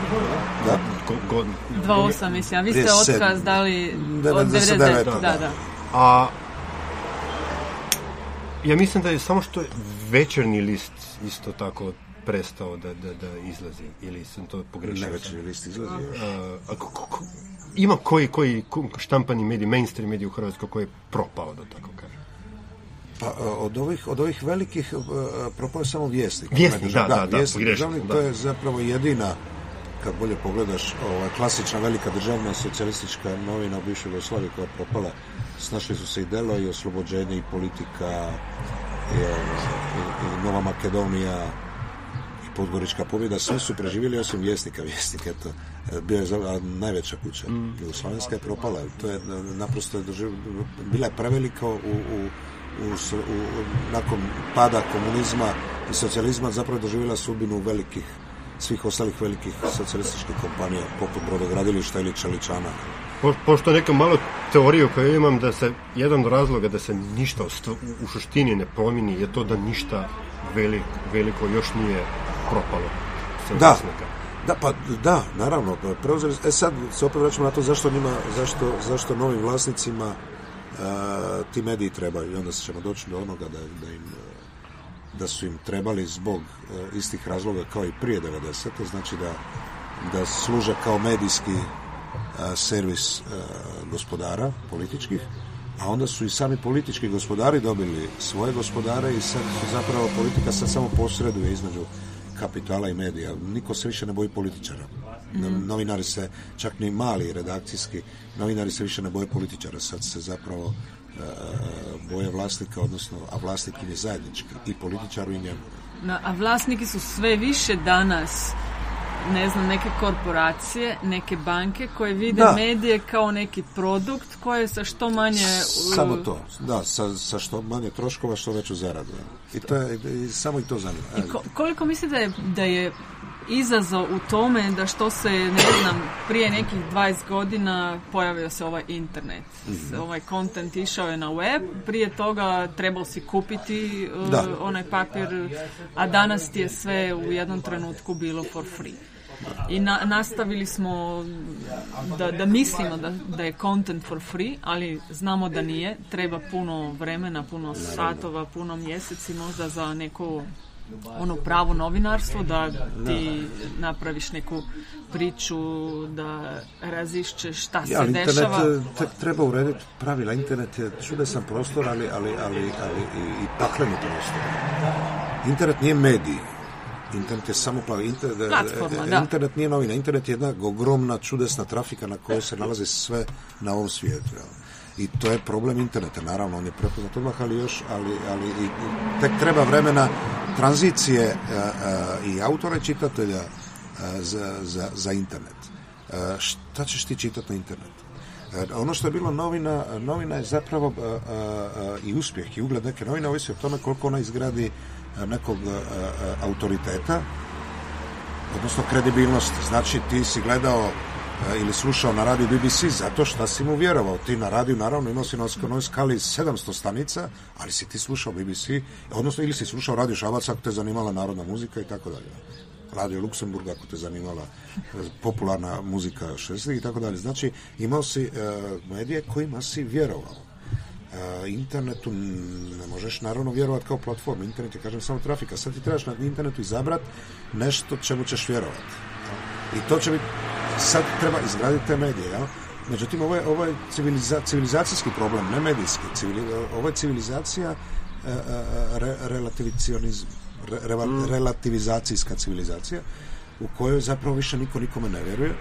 Da. Ko, ko, 2.8, mislim, a vi ste 37. otkaz dali od 99, 99. da. Da, da. A ja mislim da je samo što je večernji list isto tako prestao da, da, da izlazi ili sam to pogrešio. Ne već list izlazi još. A, ko- ko- ima koji, koji ko- štampani medij, mainstream medij u Hrvatskoj koji je propao, da tako kažem. Pa od ovih, od ovih velikih propao je samo vjesnik. Vjesnik, da, da, da, vjesnik pogrešio državni, sam, da. to je zapravo jedina kad bolje pogledaš, ovaj, klasična velika državna socijalistička novina u bivšoj Jugoslaviji koja je propala, snašli su se i delo i oslobođenje i politika i, i, i Nova Makedonija Podgorička pobjeda, sve su preživjeli osim vjesnika. Vjesnik, eto, bio je najveća kuća. Mm. Jugoslovenska je propala. To je naprosto je bila je preveliko u, u, u, u, nakon pada komunizma i socijalizma zapravo doživjela sudbinu velikih svih ostalih velikih socijalističkih kompanija poput brodogradilišta ili čeličana. Po, pošto neka malo teoriju koju imam da se jedan od razloga da se ništa u suštini ne promini je to da ništa velik, veliko još nije propalo. Da, da, pa da, naravno, pa preuzeli, e sad se opet vraćamo na to zašto njima, zašto, zašto novim vlasnicima uh, ti mediji trebaju i onda ćemo doći do onoga da, da im da su im trebali zbog uh, istih razloga kao i prije 90. znači da, da služe kao medijski servis gospodara političkih a onda su i sami politički gospodari dobili svoje gospodare i sad zapravo politika sad samo posreduje između kapitala i medija. Niko se više ne boji političara. Mm. Novinari se, čak ni mali redakcijski, novinari se više ne boje političara. Sad se zapravo uh, boje vlasnika, odnosno, a vlasnik im je zajednički i političaru i njemu. A vlasniki su sve više danas ne znam, neke korporacije, neke banke koje vide da. medije kao neki produkt koje sa što manje... Samo to, da, sa, sa što manje troškova, što veću zaradu. I, to je, i samo i to zanima. I ko, koliko mislite da je, da je izazov u tome da što se, ne znam, prije nekih 20 godina pojavio se ovaj internet. Mm-hmm. Ovaj kontent išao je na web, prije toga trebao si kupiti uh, onaj papir, a danas ti je sve u jednom trenutku bilo for free. I na, nastavili smo da, da mislimo da, da je content for free, ali znamo da nije. Treba puno vremena, puno satova, puno mjeseci možda za neko ono pravo novinarstvo da ti napraviš neku priču da razišćeš šta se ja, ali dešava. Internet te, treba urediti pravila. Internet je čudesan prostor, ali, ali, ali, ali i, i pakleni prostor. Internet nije medij. Internet je samo plavi. Internet, Platforma, internet nije novina. Internet je jedna ogromna, čudesna trafika na kojoj se nalazi sve na ovom svijetu. Jel? I to je problem interneta. Naravno, on je prepoznat odmah, ali još, ali, ali i, tek treba vremena tranzicije a, e, a, e, i autora i čitatelja a, e, za, za, za internet. šta ćeš ti čitati na internetu? ono što je bilo novina, novina je zapravo i uspjeh i ugled neke novine ovisi o tome koliko ona izgradi nekog autoriteta, odnosno kredibilnosti. Znači, ti si gledao ili slušao na radiju BBC zato što si mu vjerovao. Ti na radiju naravno imao si na oskonoj skali 700 stanica, ali si ti slušao BBC, odnosno ili si slušao radio Šabac ako te zanimala narodna muzika i tako dalje. Radio Luksemburg ako te zanimala popularna muzika 60 i tako dalje. Znači imao si uh, medije kojima si vjerovao internetu ne možeš naravno vjerovati kao platformu. Internet je, kažem, samo trafika. Sad ti trebaš na internetu izabrati nešto čemu ćeš vjerovati. I to će biti, sad treba izgraditi te medije, jel? Međutim, ovo je, ovo je civiliza, civilizacijski problem, ne medijski. Civili, ovo je civilizacija e, e, re, relativicionizm, re, mm. relativizacijska civilizacija u kojoj zapravo više niko nikome ne vjeruje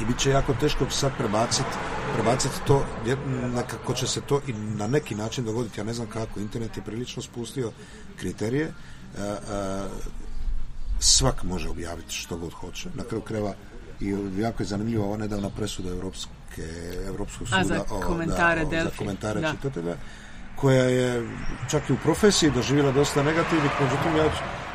i bit će jako teško sad prebaciti prebaciti to, nekako će se to i na neki način dogoditi, ja ne znam kako, internet je prilično spustio kriterije, e, e, svak može objaviti što god hoće, na kraju kreva i jako je zanimljiva ova nedavna presuda Evropske, Evropskog suda A, za komentare, o, da, o, za komentare da. čitatelja koja je čak i u profesiji doživjela dosta negativnih, međutim ja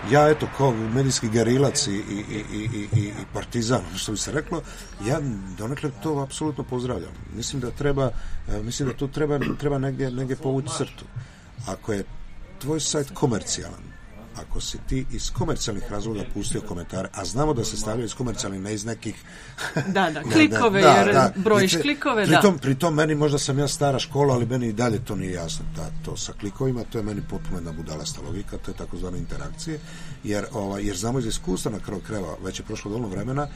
ja eto kao medijski gerilac i, i, i, i, partizan, što bi se reklo, ja donekle to apsolutno pozdravljam. Mislim da treba, e, mislim da tu treba, treba negdje, negdje povući crtu. Ako je tvoj sajt komercijalan, ako si ti iz komercijalnih razloga pustio komentare, a znamo da se stavljaju iz komercijalnih, ne iz nekih... Da, da, [laughs] klikove, da, jer da, brojiš klikove, pritom, da. Pritom, meni možda sam ja stara škola, ali meni i dalje to nije jasno. Da, to sa klikovima, to je meni potpuno jedna budalasta logika, to je takozvane interakcije, jer, ovaj, jer znamo iz iskustva na kraju kreva, već je prošlo dovoljno vremena,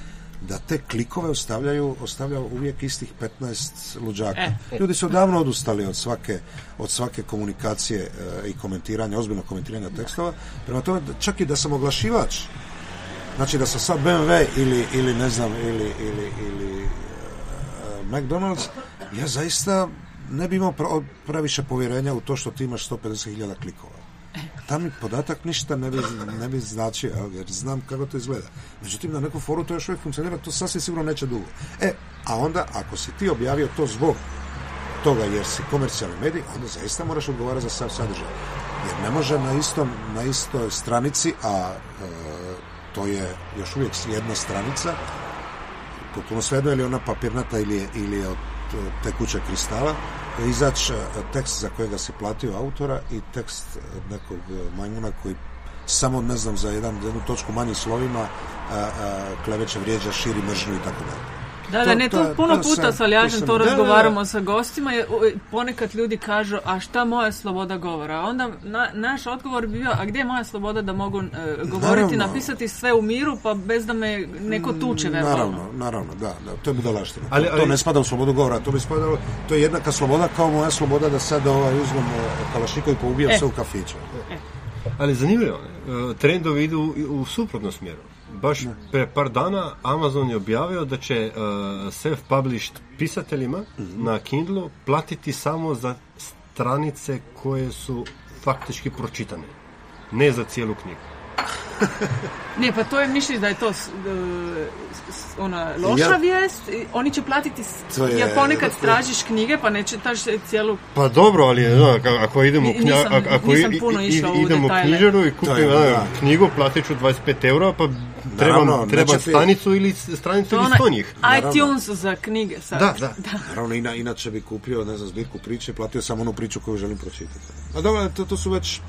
da te klikove ostavljaju, ostavljaju uvijek istih 15 luđaka. E, e. Ljudi su davno odustali od svake, od svake komunikacije e, i komentiranja, ozbiljno komentiranja tekstova. Prema tome, čak i da sam oglašivač, znači da sam sad BMW ili, ili ne znam, ili, ili, ili e, McDonald's, ja zaista ne bi imao previše povjerenja u to što ti imaš 150.000 klikova. Tam mi podatak ništa ne bi, ne bi značio, jer znam kako to izgleda. Međutim, na neku foru to još uvijek funkcionira, to sasvim sigurno neće dugo. E, a onda, ako si ti objavio to zbog toga jer si komercijalni medij, onda zaista moraš odgovarati za sav sadržaj. Jer ne može na, istom, na istoj stranici, a e, to je još uvijek jedna stranica, potpuno svejedno je li ona papirnata ili je, ili je od e, tekuća kristala, izaći e, tekst za kojega si platio autora i tekst e, nekog e, majmuna koji samo, ne znam, za jedan, jednu točku manjim slovima kleveće, vrijeđa, širi mržnju i tako dalje. Da, To- da, ne, to puno to puta sam- sa to Ljažem sam- to da, da, da. razgovaramo sa gostima, je, ponekad ljudi kažu, a šta moja sloboda govora? Onda na- naš odgovor bi bio, a gdje je moja sloboda da mogu e, govoriti, Naravno. napisati sve u miru, pa bez da me neko tuče verbalno? Naravno, naravno, da, da, to je budalaština. Ali- to, to ali- ne spada u slobodu govora, to bi spadalo, to je jednaka sloboda kao moja sloboda da sad ovaj, uzmem eh, kalašnikov i poubijam E. se u kafiću. Ali zanimljivo, e, trendovi idu u, u suprotnom smjeru. Baš pre par dana Amazon je objavio da će uh, self-published pisateljima na Kindlu platiti samo za stranice koje su faktički pročitane. Ne za cijelu knjigu. [laughs] Ne, pa to je, misliš da je to s- ona loša Ja- vijest? Oni će platiti, To je- jer ponekad tražiš knjige, pa ne čitaš cijelu... Pa dobro, ali no, ako- ako idemo, u knja, nisam- ako nisam puno i- idemo u knjižaru i kupim je, da. knjigu, platit ću 25 eura, pa trebam, Naravno, treba neće ti- stanicu ili stranicu je ili sto njih. iTunes za knjige sad. Da, da. Naravno, ina, inače bi kupio, ne znam, zbirku priče, platio sam onu priču koju želim pročitati. A dobro, to, to su već,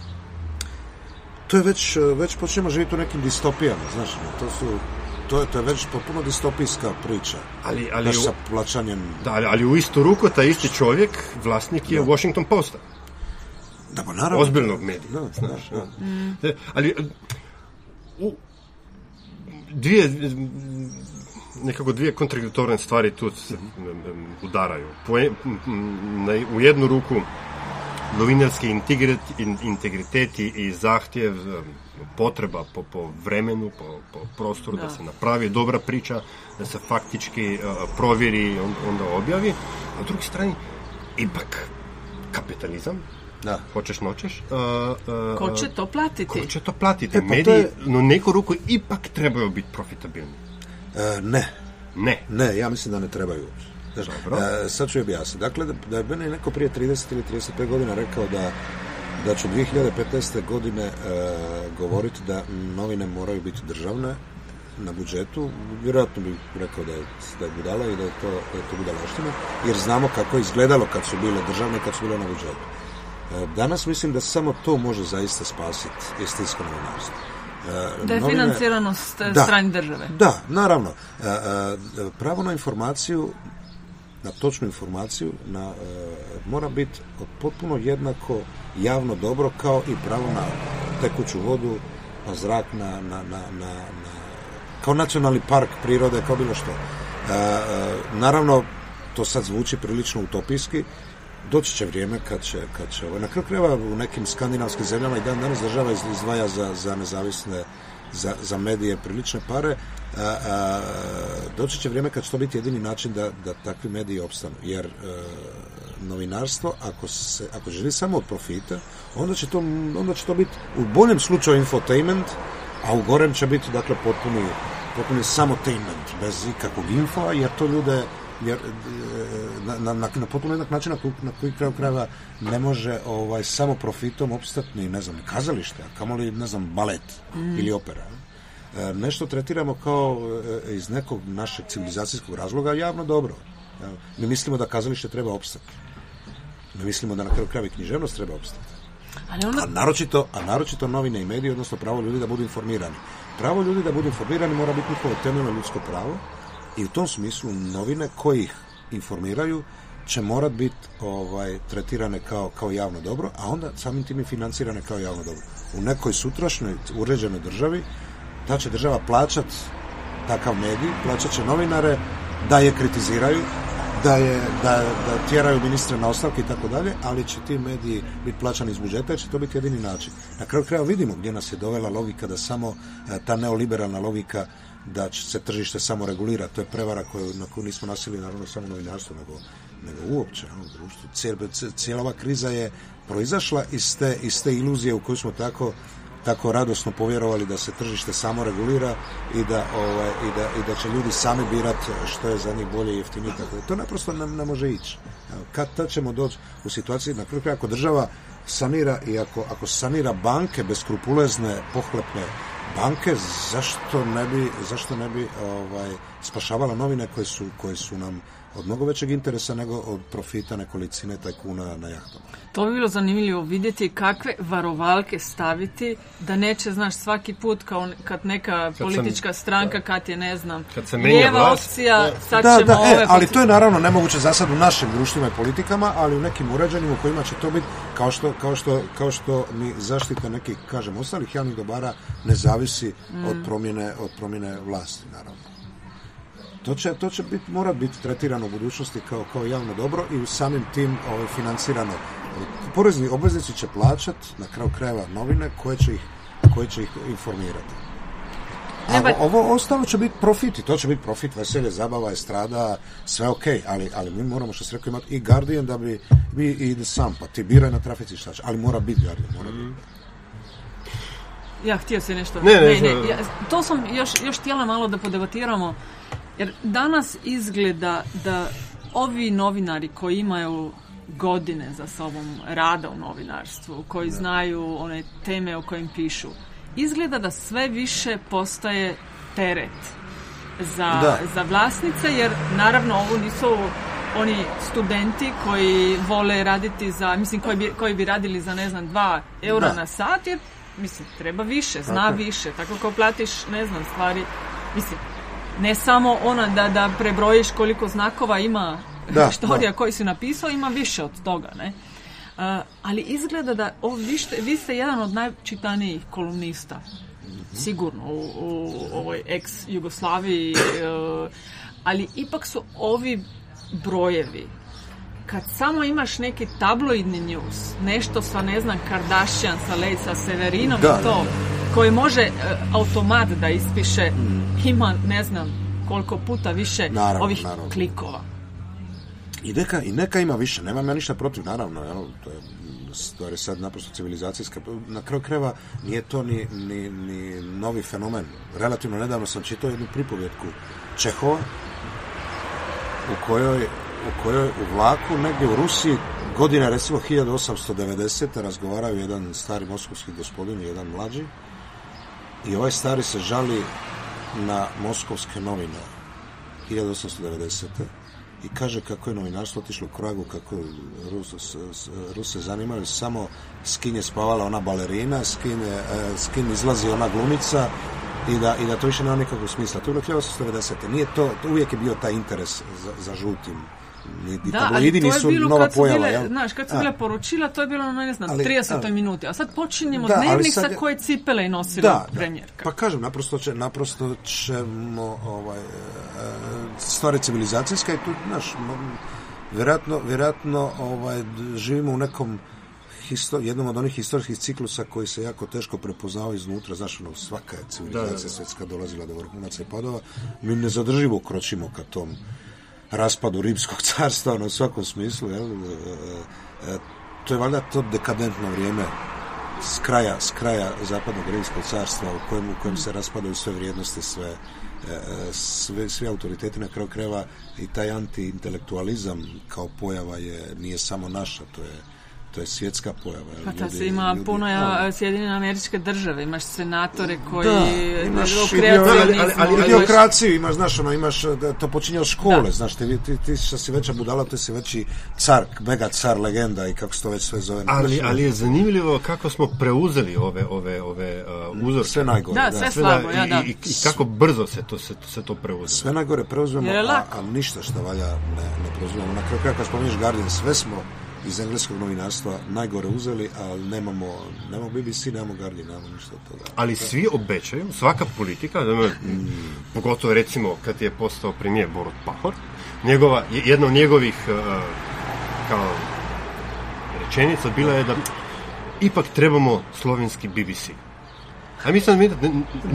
to je već, eh, već počnemo živjeti u nekim distopijama, znaš, to su, to je, to je već potpuno distopijska priča. Ali, ali, sa plaćanjem, da, ali, ali u istu ruku taj isti čovjek, vlasnik je Washington Posta. da, pa naravno. ozbiljnog medija. Da, znaš, da, da. E, Ali e, u, dvije nekako dvije kontradiktorne stvari tu se m, m, udaraju. Po, na, u jednu ruku novinarski integrit, in, integritet i- i zahtjev em, potreba po, po vremenu, po, po prostoru da. Da. se napravi dobra priča, da se faktički e, provjeri i on- onda objavi. A s druge strane, ipak kapitalizam, Da. hoćeš noćeš. Uh, uh, Ko će to platiti? ko će to platiti? E, pa to Mediji, je- no neku ruku ipak trebaju biti profitabilni. E, ne, Ne. Ne, ja mislim da ne trebaju Dobro. e, sad ću objasniti. Dakle, da, da je meni neko prije 30 ili 35 godina rekao da da ću 2015. godine e, govoriti da novine moraju biti državne na budžetu, vjerojatno bih rekao da je, da je budala i da je to, da je to budalaština, jer znamo kako je izgledalo kad su bile državne i kad su bile na budžetu. E, danas mislim da samo to može zaista spasiti istinsko novinarstvo. E, Da je novine- financirano s Da. strane države. da, naravno. Pravo na informaciju, na točnu informaciju, na, e, mora biti potpuno jednako javno dobro kao i pravo na tekuću vodu, na zrak, na, na, na, na, kao nacionalni park prirode, kao bilo što. E, e, naravno, to sad zvuči prilično utopijski, doći će vrijeme kad će, kad će ovaj, na kraju krajeva u nekim skandinavskim zemljama i dan danas država iz- izdvaja za, za nezavisne za, za medije prilične pare a, a, doći će vrijeme kad će to biti jedini način da, da takvi mediji opstanu. Jer e, novinarstvo ako se ako želi samo od profita onda će to onda će to biti u boljem slučaju infotainment a u gorem će biti dakle potpuni potpuni samotainment bez ikakvog infoa jer to ljude jer e, na, na, na, na potpuno jednak način na koji, na koji kraju krajeva ne može ovaj samo profitom opstati ni ne znam kazalište, a kamoli ne znam balet ili opera. E, nešto tretiramo kao e, iz nekog našeg civilizacijskog razloga javno dobro. E, Mi mislimo da kazalište treba opstati. Mi mislimo da na kraju krajeva književnost treba opstati. Ali onda A naročito, a naročito novine i mediji, odnosno pravo ljudi da budu informirani. Pravo ljudi da budu informirani mora biti njihovo temeljno ljudsko pravo i u tom smislu novine koji ih informiraju će morat biti ovaj, tretirane kao, kao javno dobro, a onda samim tim i financirane kao javno dobro. U nekoj sutrašnjoj uređenoj državi ta će država plaćat takav medij, plaćat će novinare da je kritiziraju, da, je, da, da tjeraju ministre na ostavke i tako dalje, ali će ti mediji biti plaćani iz budžeta jer će to biti jedini način. Na kraju kraja vidimo gdje nas je dovela logika da samo e, ta neoliberalna logika da će se tržište samo regulira, to je prevara koju, na koju nismo nasili naravno samo novinarstvo, nego, nego uopće ono, u društvu. Cijela, ova kriza je proizašla iz te, iz te iluzije u koju smo tako tako radosno povjerovali da se tržište samo regulira i da, ovaj, i da, i da će ljudi sami birati što je za njih bolje i jeftinije. Tako to naprosto ne, ne može ići. Kad tad ćemo doći u situaciji, na kraju ako država sanira i ako, ako sanira banke beskrupulezne, pohlepne banke, zašto ne bi, zašto ne bi ovaj, spašavala novine koje su, koje su nam od mnogo većeg interesa nego od profita nekolicine tajkuna na jahtama. To bi bilo zanimljivo vidjeti kakve varovalke staviti da neće, znaš, svaki put kao kad neka politička stranka, kad je, ne znam, Kad se menja lijeva vlast, opcija, sad Da, ćemo da, ove... e, ali to je naravno nemoguće za sad u našim društvima i politikama, ali u nekim uređenim u kojima će to biti kao što, kao što, kao što ni zaštita nekih, kažem, ostalih javnih dobara ne zavisi od promjene, od promjene vlasti, naravno. To će, to će bit, mora biti tretirano u budućnosti kao, kao javno dobro i samim tim ovaj, financirano. Porezni obveznici će plaćati na kraju krajeva novine koje će ih, koje će ih informirati. A Ne, ovo, ovo ostalo će biti profit i to će biti profit, veselje, zabava, estrada, sve ok, ali, ali mi moramo što se rekao imati i Guardian da bi, bi i The Sun, pa ti biraj na trafici šta će, ali mora biti Guardian, mora biti. Ja, htio si nešto. Ne, ne, što- ja, to sam još, još htjela malo da podebatiramo, jer danas izgleda da ovi novinari koji imaju godine za sobom rada u novinarstvu, koji znaju one teme o kojim pišu, izgleda da sve više postaje teret za, Da. za vlasnice, jer naravno ovo nisu oni studenti koji vole raditi za, mislim, koji bi, koji bi radili za, ne znam, dva eura Da. na sat, jer, mislim, treba više, zna Tako više, tako kao platiš, ne znam, stvari, mislim, ne samo ona da, da prebrojiš koliko znakova ima Da, [laughs] štorija da. koji si napisao, ima više od toga, ne? Uh, ali izgleda da o, vi, ste, vi ste jedan od najčitanijih kolumnista sigurno u, u ovoj ex-Jugoslaviji, uh, ali ipak su ovi brojevi kad samo imaš neki tabloidni news, nešto sa, ne znam, Kardashian, sa Lej, sa Severinom Da, i to, koji može e, automat da ispiše, ima, ne znam, koliko puta više Naravno, ovih naravno. klikova. I neka, I neka ima više, nemam ja ništa protiv, naravno, jel, to je stvar je sad naprosto civilizacijska. Na kraju krajeva nije to ni, ni, ni novi fenomen. Relativno nedavno sam čitao jednu pripovjetku Čehova u kojoj, u kojoj u vlaku negdje u Rusiji godine recimo 1890. razgovaraju jedan stari moskovski gospodin i jedan mlađi i ovaj stari se žali na moskovske novine 1890. i kaže kako je novinarstvo otišlo u kragu, kako Rus, s- s- Ruse zanimaju samo s je spavala ona balerina, s kim, e, izlazi ona glumica i da, i da to više nema nikakvog smisla. To je bilo 1890. Nije to, to uvijek je bio taj interes za, za žutim. Ni, ni Da, ali tabloidi to je nisu bilo nova pojava. bile, znaš, kad su A, bile poručila, to je bilo, ne znam, Ali, 30. ali- minuti. A sad počinjemo Da, dnevnik sad sa je- koje cipele je nosila da, da. premijerka. Pa kažem, naprosto, će, naprosto ćemo ovaj, e, stvari civilizacijska i tu, znaš, vjerojatno, vjerojatno ovaj, živimo u nekom histo, jednom od onih historijskih ciklusa koji se jako teško prepoznao iznutra, znaš, ono, svaka je civilizacija Da, da, da. svjetska dolazila do vrhunaca i padova, mi nezadrživo kročimo ka tom raspadu rimskog [laughs] carstva, ono, u svakom smislu, jel, e, e, to je valjda to dekadentno vrijeme s kraja, s kraja zapadnog rimskog carstva u kojem, u kojem se raspadaju sve vrijednosti, sve, e, e, sve, svi autoriteti na kraju krajeva i taj antiintelektualizam kao pojava je, nije samo naša, to je, to je svjetska pojava. Pa ta se ima ljudi- puno ja, Sjedinjene američke države, imaš senatore koji Da, imaš u idio- kreacionizmu, ali- ali- ali- imaš- znaš, ono, imaš, da, to počinje od škole, Da. znaš, ti, ti, ti što si veća budala, ti si veći car, mega car, legenda i kako se to već sve zove. Ali, ono, ali je zanimljivo kako smo preuzeli ove, ove, ove uh, uzorke. Sve najgore, Da, da. sve Sve slabo, da, ja, i, da. i, i kako brzo se to, se, se to preuzelo. Sve najgore preuzmemo, a, a ništa što valja ne, ne preuzmemo. Na kraju kad spominješ Guardian, sve smo iz engleskog novinarstva najgore uzeli, ali nemamo, nemamo BBC, nemamo Guardian, nemamo ništa od toga. Ali svi obećaju, svaka politika, da me- pogotovo recimo kad je postao premijer Borut Pahor, njegova, je- jedna od njegovih uh, kao rečenica bila je da ipak trebamo slovenski BBC. A mislim, mi,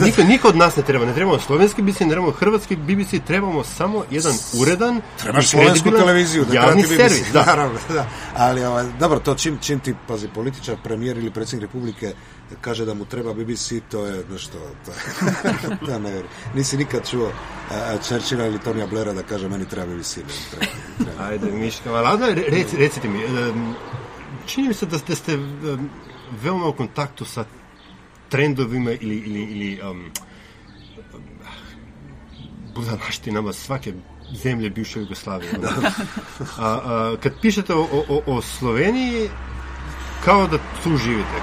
niko, niko od nas ne treba, ne trebamo slovenski BBC, ne trebamo hrvatski BBC, trebamo samo jedan uredan Trebaš slovensku televiziju, da javni BBC, servis. Da. naravno, da. Ali, ovaj, dobro, to čim, čim ti, pazi, političar, premijer ili predsjednik Republike kaže da mu treba BBC, to je nešto, to, [laughs] to ne vjerujem. Nisi nikad čuo uh, Churchilla ili Tonija Blaira da kaže meni treba BBC, ne, treba, treba. Ajde, Miška, ali re- reci, recite mi, em, čini mi se da ste, ste em, veoma u kontaktu sa trendovima ili, ili, ili um, budalaštinama svake zemlje bivše Jugoslavije. ono. [laughs] A, a, kad pišete o, o, o Sloveniji, kao da tu živite.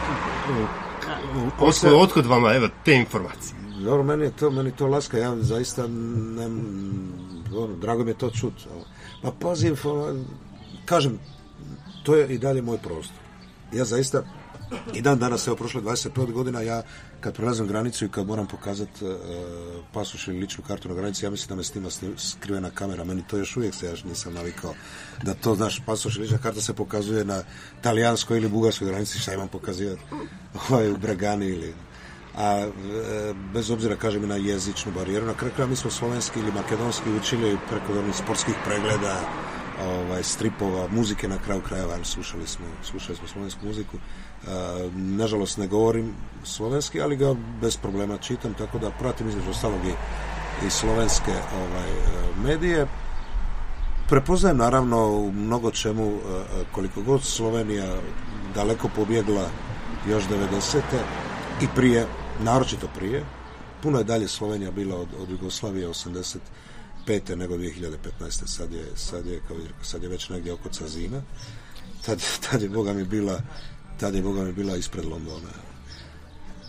Otkud, otkud vama, evo, te informacije? Dobro, meni je to, meni to laska, ja zaista ne, ono, drago mi je to čut. Pa pazi, fo- kažem, to je i dalje moj prostor. Ja zaista, i dan danas, evo prošle 25 godina, ja kad prelazim granicu i kad moram pokazati uh, pasoš ili ličnu kartu na granici, ja mislim da me snima sni- skrivena kamera. Meni to još uvijek se, ja nisam navikao da to, znaš, pasoš ili lična karta se pokazuje na talijanskoj ili bugarskoj granici, šta imam pokazivati ovaj, u Bregani ili a e, bez obzira kažem na jezičnu barijeru na kraju mi smo slovenski ili makedonski učili preko onih sportskih pregleda ovaj stripova, muzike na kraju krajeva slušali smo, slušali smo slovensku muziku E, nažalost ne govorim slovenski, ali ga bez problema čitam, tako da pratim između ostalog i, i slovenske ovaj, e, medije prepoznajem naravno u mnogo čemu e, e, koliko god Slovenija daleko pobjegla još 90. i prije, naročito prije. Puno je dalje Slovenija bila od, od Jugoslavije 85. nego 2015. Sad je, sad je, kao sad je već negdje oko Cazina. Tad, tad je, boga mi, bila tad je, boga mi, bila ispred Londona.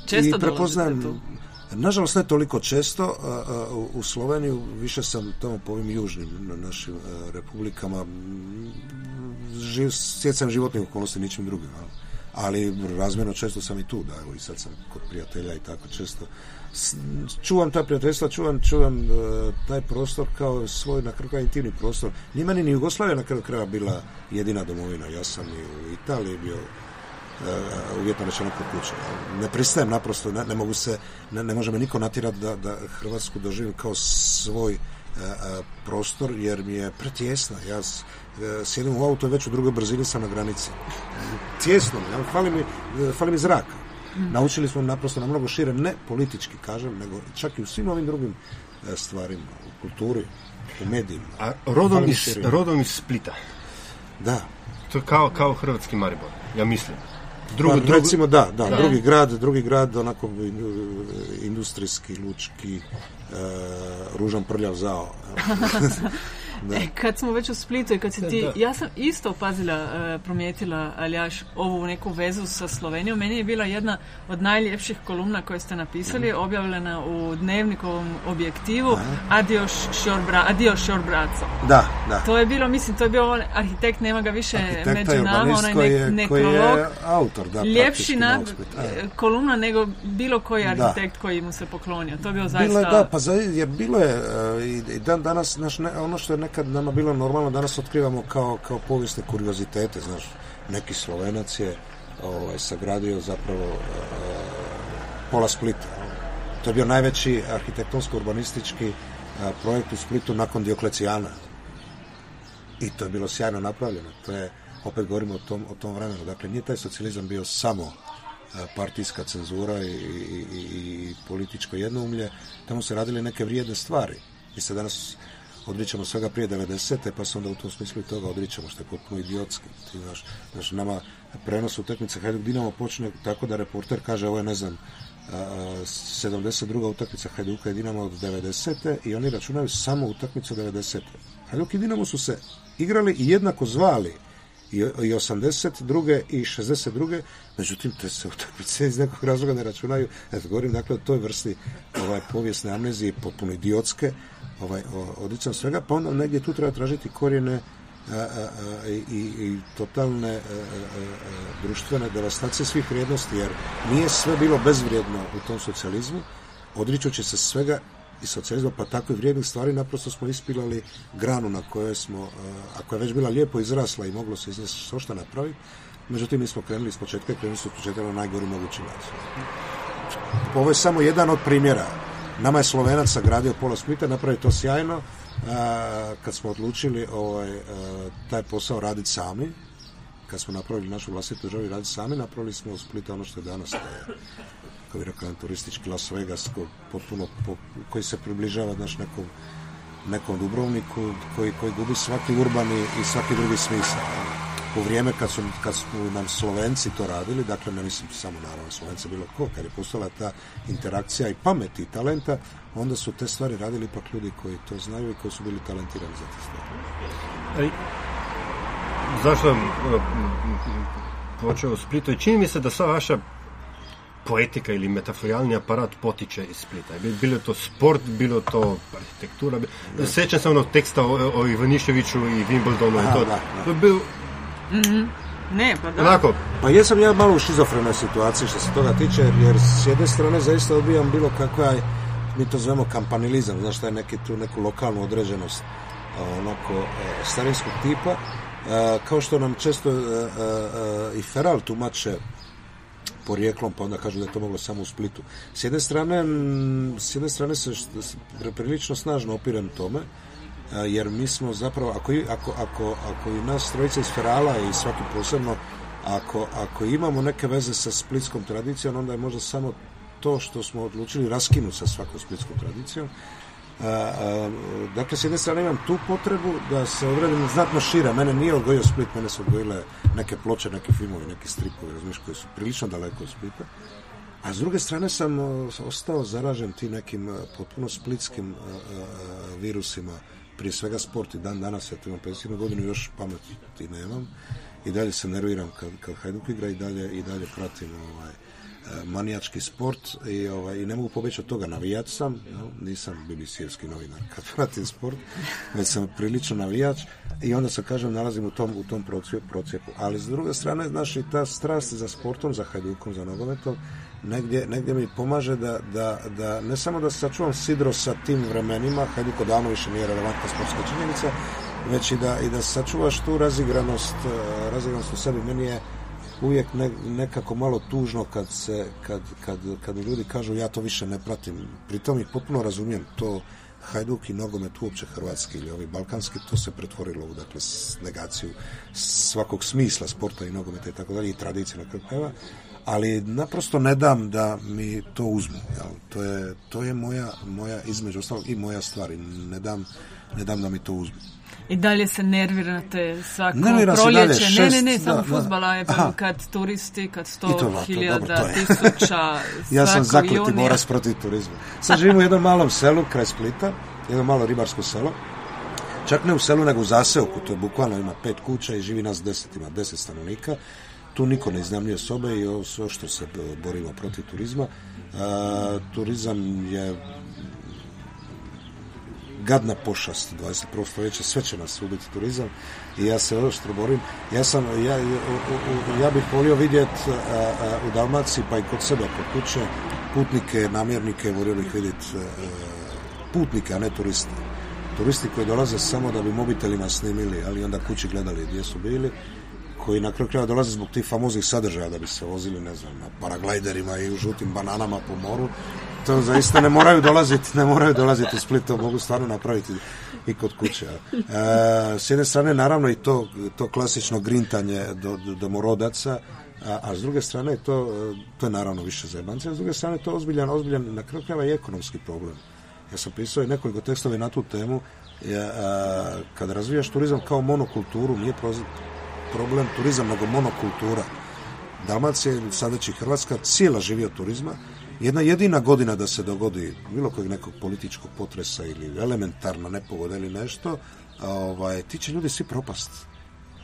Često I prepoznajem, tu. nažalost ne toliko često, u- Sloveniju više sam tamo po ovim južnim na našim a, republikama, živ, stjecam životnih okolnosti ničim drugim, ali, ali razmjerno često sam i tu, da, evo i sad sam kod prijatelja i tako često. Čuvam ta prijateljstva, čuvam, čuvam e, taj prostor kao svoj na kraju intimni prostor. Ni meni ni Jugoslavija na kraju kraja bila jedina domovina. Ja sam i u Italiji bio uvjetno rečeno kod kuće. Ne pristajem naprosto, ne, ne mogu se, ne, ne može me niko natjerati da, da Hrvatsku doživim kao svoj uh, uh, prostor, jer mi je pretjesna. Ja s- sjedim u auto i već u drugoj brzini sam na granici. Tjesno mi, ali fali mi, fali mi zraka. Naučili smo naprosto na mnogo šire, ne politički kažem, nego čak i u svim ovim drugim stvarima, u kulturi, u medijima. A rodom iz, rodom iz Splita. Da, To je kao, kao hrvatski Maribor, ja mislim. Drugo, pa, drugo, recimo da, da, Da. drugi grad, drugi grad onako in- industrijski, lučki, e, ružan prljav zao. [laughs] [laughs] E, kad smo već u Splitu i kad si ti, Da. ja sam isto opazila, e, primijetila Aljaš ovu neku vezu sa Slovenijom. Meni je bila jedna od najljepših kolumna koje ste napisali, Mhm. objavljena u dnevnikovom objektivu Adios Bra- Adios. Da, da. To je bilo, mislim, to je bio on, arhitekt, nema ga više Arhitekta među nama, onaj nek, je, nekrolog. je autor, da, Ljepši na. E. kolumna nego bilo koji Da. arhitekt koji mu se poklonio. To je bio zaista... Bilo je, da, pa za, jer bilo je e, i, i dan danas, znaš, ne, ono što je nekad nama bilo normalno, danas otkrivamo kao, kao povijesne kuriozitete, znaš, neki Slovenac je ovaj, sagradio zapravo e, pola Splita. To je bio najveći arhitektonsko-urbanistički e, projekt u Splitu nakon Dioklecijana. I to je bilo sjajno napravljeno. To je, opet govorimo o tom, o tom vremenu. Dakle, nije taj socijalizam bio samo e, partijska cenzura i, i, i, i političko jednoumlje. Tamo se radile neke vrijedne stvari. Mi se danas odričamo svega prije 90. pa se onda u tom smislu i toga odričamo, što je potpuno idiotski. Ti znaš, znaš, nama prenos utakmice Hajduk Dinamo počne tako da reporter kaže ovo je, ne znam, a, 72. utakmica Hajduka i Dinamo od 90. i oni računaju samo utakmicu 90. Hajduk i Dinamo su se igrali i jednako zvali i, i 82. i 62. Međutim, te se utakmice iz nekog razloga ne računaju. Eto, govorim dakle o toj vrsti ovaj, povijesne amnezije, potpuno idiotske, ovaj, o- odricam svega, pa onda negdje tu treba tražiti korijene a, a, a, i, i totalne društvene devastacije svih vrijednosti, jer nije sve bilo bezvrijedno u tom socijalizmu, odričući se svega i socijalizma, pa tako i vrijednih stvari, naprosto smo ispilali granu na kojoj smo, a koja je već bila lijepo izrasla i moglo se iz nje što napraviti, međutim mi smo krenuli iz početka i krenuli iz početka na najgori mogući način. ovo je samo jedan od primjera. Nama je Slovenac sagradio pola Splita, napravio to sjajno, a, kad smo odlučili ovaj, a, taj posao raditi sami, kad smo napravili našu vlastitu državu i raditi sami, napravili smo u Splita ono što je danas, to kako bi rekao, turistički Las Vegas, ko, potpuno, po, koji se približava znaš, nekom, nekom Dubrovniku, koji, koji gubi svaki urbani i svaki drugi smisao. U vrijeme kad su, kad su nam Slovenci to radili, dakle ne mislim samo naravno Slovenci bilo ko, kad je postala ta interakcija i pameti i talenta, onda su te stvari radili ipak ljudi koji to znaju i koji su bili talentirani za te stvari. Zašto uh, počeo u čini mi se da sva vaša poetika ili metaforjalni aparat potiče iz Splita. Bi- Bilo je to sport, bilo to arhitektura. Sećam se onog teksta o, o Ivaniševiću i Wimbledonu. i Aha, to. da, da. To je bil, Ne, pa da. onako, Pa jesam ja malo u šizofrenoj situaciji što se toga tiče, jer s jedne strane zaista odbijam bilo kakva, mi to zovemo kampanilizam, znaš, taj neki tu neku lokalnu određenost onako a, starinskog tipa, a, kao što nam često a, i Feral tumače porijeklom, pa onda kažu da je to moglo samo u Splitu. S jedne strane, s jedne strane se prilično snažno opirem tome, jer mi smo zapravo, ako, ako, ako, ako i nas trojica iz Ferala i svaki posebno, ako, ako imamo neke veze sa splitskom tradicijom, onda je možda samo to što smo odlučili raskinuti sa svakom splitskom tradicijom. Dakle, s jedne strane imam tu potrebu da se odredim znatno šire. Mene nije odgojio Split, mene su odgojile neke ploče, neki filmovi, neki stripovi, razumiješ, koji su prilično daleko od Splita. A s druge strane sam ostao zaražen tim nekim a, potpuno splitskim a, a, virusima, prije svega sport i dan danas, ja tu imam 50 godinu, još pameti nemam. I dalje se nerviram kad, kad Hajduk igra i dalje, i dalje pratim ovaj, e, manijački sport i, ovaj, i ne mogu pobjeći od toga. Navijač sam, jel, nisam BBC-evski novinar kad [laughs] pratim sport, već sam prilično navijač i onda se, kažem, nalazim u tom, u tom procjepu. Ali s druge strane, znaš, i ta strast za sportom, za Hajdukom, za nogometom, negdje, negdje mi pomaže da, da, da ne samo da sačuvam sidro sa tim vremenima, Hajduk odavno više nije relevantna sportska činjenica, već i da, i da sačuvaš tu razigranost, eh, razigranost u sebi. Meni je uvijek ne, nekako malo tužno kad, se, kad, kad, kad mi ljudi kažu ja to više ne pratim. Pritom ih potpuno razumijem. To Hajduk i nogomet uopće hrvatski ili ovi balkanski, to se pretvorilo u dakle, negaciju svakog smisla sporta i nogometa i tako dalje i tradicije na krajeva. Ali naprosto ne dam da mi to uzmu. Jel? To, je, to je moja, moja između ostalog i moja stvar. Ne dam, ne dam da mi to uzmu. I dalje se nervirate svako Nerviram se proljeće. dalje, ne, šest, ne, ne, da, samo da. fuzbala je Aha. kad turisti, kad sto hiljada, tisuća, [laughs] Ja sam junija. borac protiv turizma. Sad živim u jednom malom selu kraj Splita, jedno malo ribarsko selo. Čak ne u selu, nego u zaseoku, to je bukvalno ima pet kuća i živi nas deset, ima deset stanovnika. Tu niko ne iznajmljuje sobe i ovo sve što se borimo protiv turizma. A, turizam je gadna pošast 21. stoljeća, sve će nas ubiti turizam i ja se oštro borim. Ja sam, ja, ja bih volio vidjeti u Dalmaciji, pa i kod sebe, kod kuće, putnike, namjernike, volio bih vidjeti putnike, a ne turiste. Turisti koji dolaze samo da bi mobitelima snimili, ali onda kući gledali gdje su bili, koji na kraju krajeva dolaze zbog tih famoznih sadržaja da bi se vozili, ne znam, na paraglajderima i u žutim bananama po moru. To zaista ne moraju dolaziti, ne moraju dolaziti u Split, to mogu stvarno napraviti i kod kuće. E, s jedne strane, naravno, i to, to klasično grintanje do, do, domorodaca, a, a s druge strane to, e, to je naravno više zajebancija, a s druge strane to je ozbiljan, ozbiljan, na kraju krajeva i ekonomski problem. Ja sam pisao i nekoliko tekstova na tu temu. Ja, a, kada razvijaš turizam kao monokulturu, nije problem turizam, nego monokultura. Dalmacija, ili sadaći Hrvatska, cijela živi od turizma. Jedna jedina godina da se dogodi bilo kojeg nekog političkog potresa ili elementarna nepogoda ili nešto, ovaj, ti će ljudi svi propast.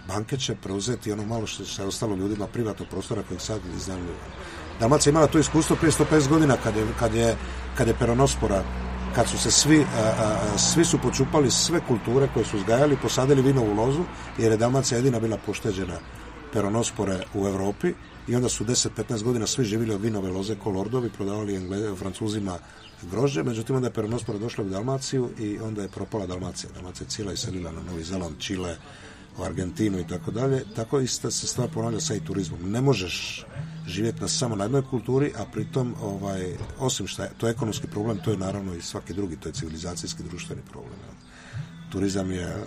Banke će preuzeti ono malo što se ostalo ljudima privatnog prostora kojeg sad iznajmljuju. Dalmacija je imala to iskustvo prije 150 godina kad je, kad je, kad je peronospora kad su se svi, a, a, svi su počupali sve kulture koje su uzgajali, posadili vinovu lozu, jer je Dalmacija jedina bila pošteđena peronospore u Europi i onda su 10-15 godina svi živjeli od vinove loze ko lordovi, prodavali Engle, Francuzima grožđe, međutim onda je peronospora došla u Dalmaciju i onda je propala Dalmacija. Dalmacija je cijela iselila na Novi Zeland, Čile, u Argentinu i tako dalje, tako ista se stvar ponavlja sa i turizmom. Ne možeš živjeti na samo na jednoj kulturi, a pritom, ovaj, osim što je to ekonomski problem, to je naravno i svaki drugi, to je civilizacijski društveni problem. Turizam je, e,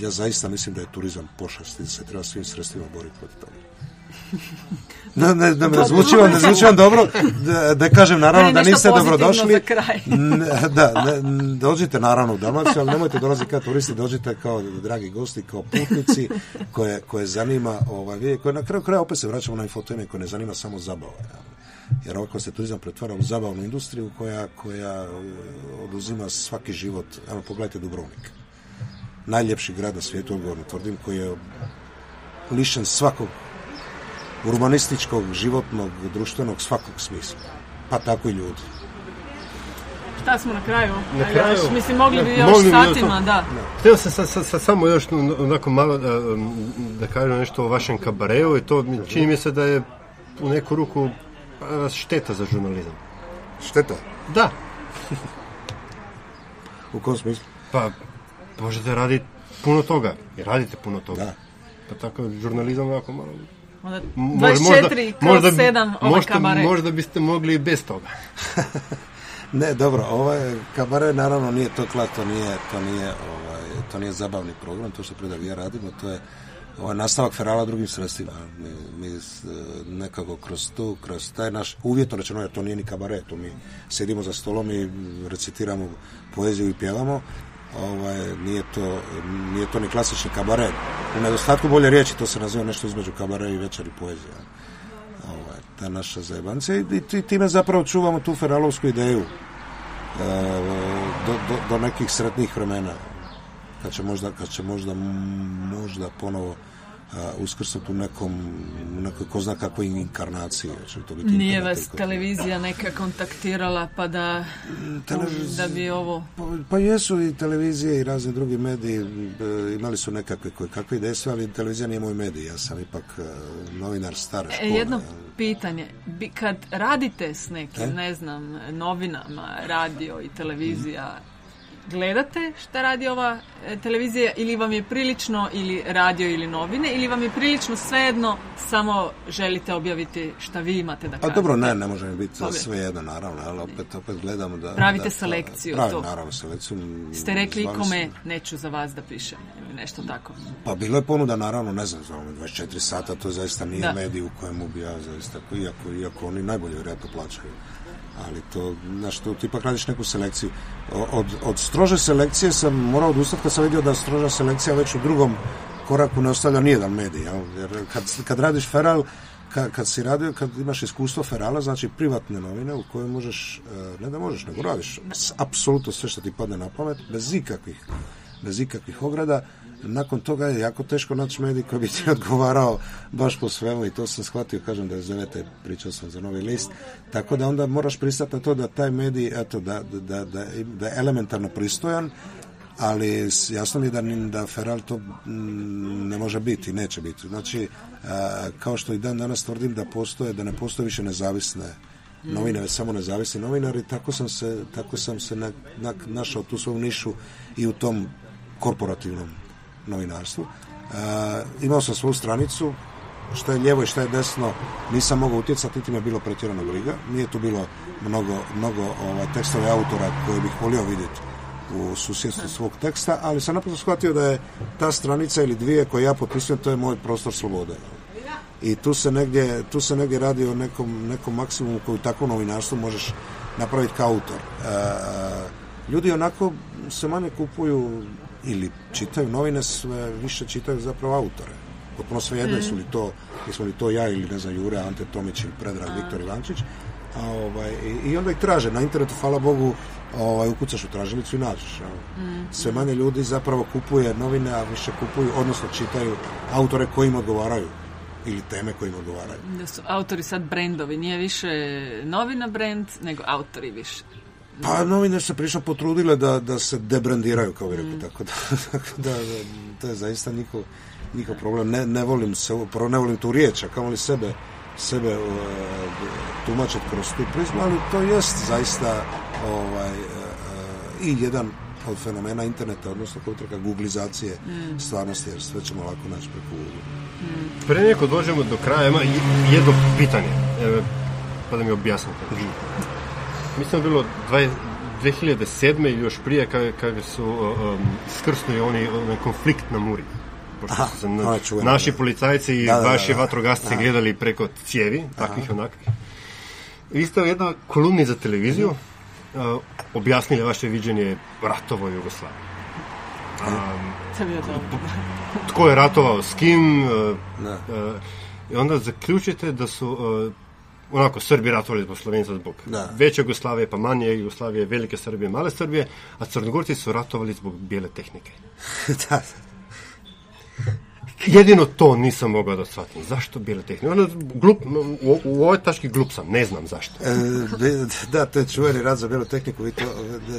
ja zaista mislim da je turizam pošast i da se treba svim sredstvima boriti protiv toga. Ne, ne, ne, ne zvuči vam, zvuči vam dobro, da, da kažem naravno da niste dobrodošli. [laughs] Da, ne, dođite naravno u Dalmaciju, ali nemojte dolaziti kao turisti, dođite kao dragi gosti, kao putnici koje, koje zanima, ovaj, koje na kraju kraja opet se vraćamo na infoteme koje ne zanima samo zabava. Jer ovako se turizam pretvara u zabavnu industriju koja, koja oduzima svaki život. Evo, pogledajte Dubrovnik. Najljepši grad na svijetu, odgovorno tvrdim, koji je lišen svakog urbanističkog, životnog, društvenog, svakog smisla. Pa tako i ljudi. Šta smo na kraju? Na kraju još, mislim, mogli bi još mogli satima, to, da. Htio sam sa, sa, sa, samo još onako malo da, da kažem nešto o vašem kabareu i to čini mi se da je u neku ruku šteta za žurnalizam. Šteta? Da. u kom smislu? Pa, možete raditi puno toga. I radite puno toga. Da. Pa tako, žurnalizam ovako malo 24 možda, kroz 7 ovaj možda, kabare. Možda biste mogli i bez toga. [laughs] ne, dobro, ovaj kabare naravno nije to kla, to nije, to nije, ovaj, to nije zabavni program, to što predav ja radimo, to je ovaj, nastavak ferala drugim sredstvima. Mi, mi nekako kroz tu, kroz taj naš, uvjetno rečeno, jer to nije ni kabare, to mi sedimo za stolom i recitiramo poeziju i pjevamo, ovaj, nije, to, nije to ni klasični kabaret. U nedostatku bolje riječi to se naziva nešto između kabare i večer i poezija. Ovaj, ta naša zajebancija i, time zapravo čuvamo tu feralovsku ideju e, do, do, do nekih sretnih vremena kad će možda, kad će možda, možda ponovo uskrsnut u nekom, nekoj ko zna kakvoj inkarnaciji. Će to biti Nije vas televizija neka kontaktirala pa da, Televiz... da bi ovo... Pa, pa, jesu i televizije i razni drugi mediji e, imali su nekakve koje kakve ideje ali televizija nije moj medij, ja sam ipak e, novinar stare e, škole. Jedno pitanje, kad radite s nekim, e? ne znam, novinama, radio i televizija, gledate šta radi ova e, televizija ili vam je prilično ili radio ili novine ili vam je prilično svejedno samo želite objaviti šta vi imate da kažete? A dobro, ne, ne može biti svejedno, naravno, ali opet, opet gledamo da... Pravite da, selekciju. Pravim, to. naravno, selekciju. Ste rekli ikome neću za vas da pišem ili nešto tako? Pa bilo je ponuda, naravno, ne znam, za 24 sata, to zaista nije da. medij u kojemu bi ja zaista, iako, iako oni najbolje vjerojatno plaćaju ali to, znaš, tu ti ipak radiš neku selekciju. Od, od strože selekcije sam morao odustati kad sam vidio da stroža selekcija već u drugom koraku ne ostavlja nijedan medij, jel? jer kad, kad radiš feral, kad, kad si radio, kad imaš iskustvo ferala, znači privatne novine u kojoj možeš, e, ne da možeš, nego radiš apsolutno sve što ti padne na pamet, bez ikakvih, bez ikakvih ograda, nakon toga je jako teško naći medij koji bi ti [laughs] odgovarao baš po svemu i to sam shvatio, kažem da je zovete, pričao sam za novi list, tako da onda moraš pristati na to da taj medij, eto, da, da, da, da je elementarno pristojan, ali jasno mi je da, da Feral to mm, ne može biti, neće biti. Znači, kao što i dan danas tvrdim da postoje, da ne postoje više nezavisne novine, već samo nezavisni novinari, tako sam se, tako sam se na, na, našao tu svoju nišu i u tom korporativnom novinarstvu. E, imao sam svoju stranicu, što je lijevo i što je desno, nisam mogao utjecati, niti mi je bilo pretjerano briga. Nije tu bilo mnogo, mnogo ovaj, tekstove autora koje bih volio vidjeti u susjedstvu svog teksta, ali sam naprosto shvatio da je ta stranica ili dvije koje ja potpisujem, to je moj prostor slobode. I tu se negdje, tu se negdje radi o nekom, nekom maksimumu koju takvo novinarstvo možeš napraviti kao autor. E, ljudi onako se manje kupuju ili čitaju novine, sve više čitaju zapravo autore. Potpuno sve jedne mm. su li to, jesmo li to ja ili ne znam Jure, Ante Tomić ili Predrag Viktor Ivančić. A, ovaj, i, onda ih traže. Na internetu, hvala Bogu, ovaj, ukucaš u tražilicu i nađeš. Mm. Sve manje ljudi zapravo kupuje novine, a više kupuju, odnosno čitaju autore koji im odgovaraju ili teme koje im odgovaraju. Da su autori sad brendovi, nije više novina brend, nego autori više. Pa novine se prišlo potrudile da, da se debrandiraju, kao bi rekao, mm. tako, da, [laughs] tako da, da, to je zaista njihov, njihov problem. Ne, ne volim se, prvo ne volim tu riječ, a kao li sebe, sebe uh, tumačiti kroz tu prizmu, ali to jest zaista ovaj, uh, i jedan od fenomena interneta, odnosno kao utrka googlizacije stvarnosti, jer sve ćemo lako naći preko Google. Pre nego dođemo do kraja, ima jedno pitanje, e, pa da mi objasnite. Mislim da je bilo dvaj- 2007. ili još prije kada, kada su um, skrsnuli oni onaj konflikt na Muri. Aha, su na- naši policajci i vaši vatrogasci Aha. gledali preko cijevi, takvih i onakvih. Vi ste u jednoj kolumni za televiziju uh, objasnili vaše viđenje ratova u Jugoslaviji. Bio dobro. Tko je ratovao s kim, uh, uh, i onda zaključite da su uh, onako Srbi ratovali zbog Slovenca zbog Da. veće Jugoslavije, pa manje Jugoslavije, velike Srbije, male Srbije, a Crnogorci su ratovali zbog bijele tehnike. [laughs] da, Jedino to nisam mogao da shvatim. Zašto bijele tehnike? Ono, glup, u, u ovoj taški glup sam, ne znam zašto. E, da, to je čuveni rad za bijelu tehniku, vi to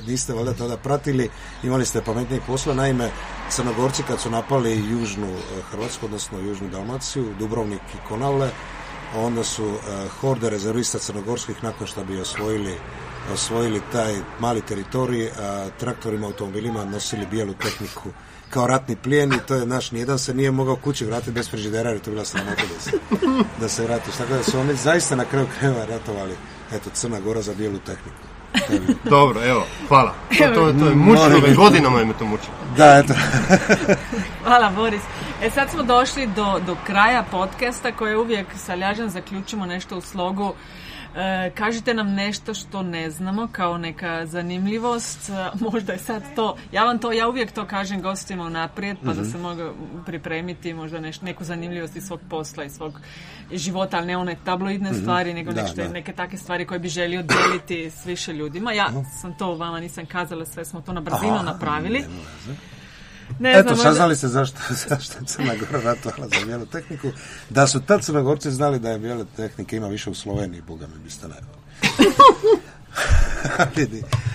niste valjda tada pratili, imali ste pametnijeg posla, naime, Crnogorci kad su napali južnu e, Hrvatsku, odnosno južnu Dalmaciju, Dubrovnik i Konavle, onda su e, horde rezervista crnogorskih nakon što bi osvojili osvojili taj mali teritorij, a traktorima, automobilima nosili bijelu tehniku kao ratni plijen i to je naš, nijedan se nije mogao kući vratiti bez frižidera jer je to bila sramota da se, da se vratiš. Tako da su oni zaista na kraju krajeva ratovali, eto, Crna Gora za bijelu tehniku. [laughs] Dobro, evo, hvala. To, to, to je mučilo, biti. godinama je me to mučilo. Da, eto. [laughs] Hvala Boris. E sad smo došli do, do kraja podcasta koje uvijek sa Ljažan zaključimo nešto u slogu. E, kažite nam nešto što ne znamo kao neka zanimljivost. E, možda je sad to, ja vam to, ja uvijek to kažem gostima unaprijed pa da se mogu pripremiti možda neš, neku zanimljivost iz svog posla, iz svog života, ali ne one tabloidne stvari, nego Da, nešto, da. neke takve stvari koje bi želio dijeliti s više ljudima. Ja sam to vama nisam kazala, sve smo to na brzinu napravili. Ne Eto, znam, saznali ste zašto, [laughs] zašto je Crna Gora ratovala za bijelu tehniku. Da su tad Crnogorci znali da je bijele tehnike ima više u Sloveniji, boga mi biste ne. [laughs]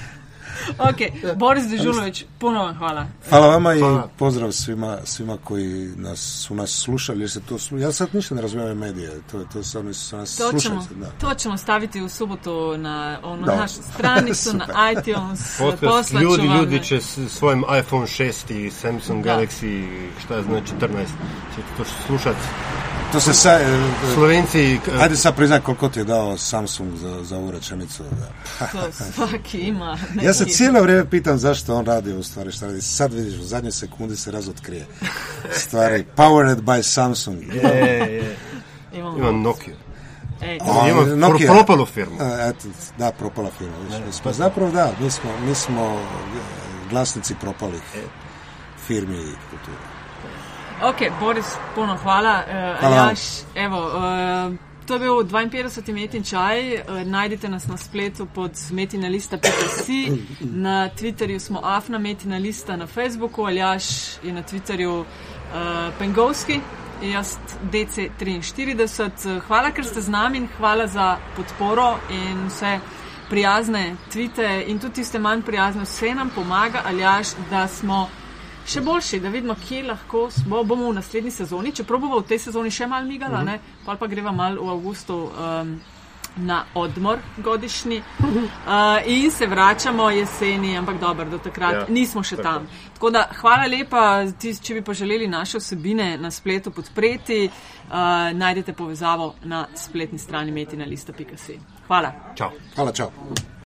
Ok, Boris Dežulović, puno vam hvala. Hvala vama i Hvala. pozdrav svima, svima koji nas, su nas slušali. Jer se to, slu- ja sad ništa ne razumijem medije. To, to su nas To slušali. ćemo, sad, da. to ćemo staviti u subotu na onu Da. našu stranicu, na [laughs] iTunes. Podcast, poslaću ljudi, vam- ljudi će s svojim iPhone 6 i Samsung Da. Galaxy, šta je znači 14, će to slušat. To se sa, e, e, Slovenci, k- Ajde sad priznaj koliko ti je dao Samsung za, za ovu rečenicu. Da. [laughs] To svaki ima. Ja se neki- cijelo vrijeme pitam zašto on radi u stvari šta radi. Sad vidiš, u zadnjoj sekundi se razotkrije. Stvari, powered by Samsung. je, je, Imamo. ima Nokia. Ej, A, Ima pro- Nokia. propalu firmu. A, Eto, da, propala firma. mi smo, zapravo da, mi smo, mi smo e, glasnici propalih firmi i kulture. Ok, Boris, puno hvala. Uh, Hvala. Aljaš, evo, uh, to je bil 52. Metin čaj. Uh, najdete nas na spletu pod metinalista.si. Na Twitterju smo afna metina lista, na Facebooku Aljaš je na Twitterju uh, Pengovski. Jaz DC43. Hvala, ker ste z nami in hvala za podporo in vse prijazne tvite in tudi tiste manj prijazne. Vse nam pomaga, Aljaš, da smo še boljši, da vidimo, kje lahko smo, bomo v naslednji sezoni, čeprav bomo v tej sezoni še malo migala, uh -huh. pa pa greva malo v avgustu um, na odmor godišnji uh, in se vračamo jeseni, ampak dobro, do takrat Ja, nismo še tako. tam. Tako da hvala lepa, tis, če bi pa želeli naše vsebine na spletu podpreti, uh, najdete povezavo na spletni strani metinalista.si. Hvala. Ćao. Hvala, čao.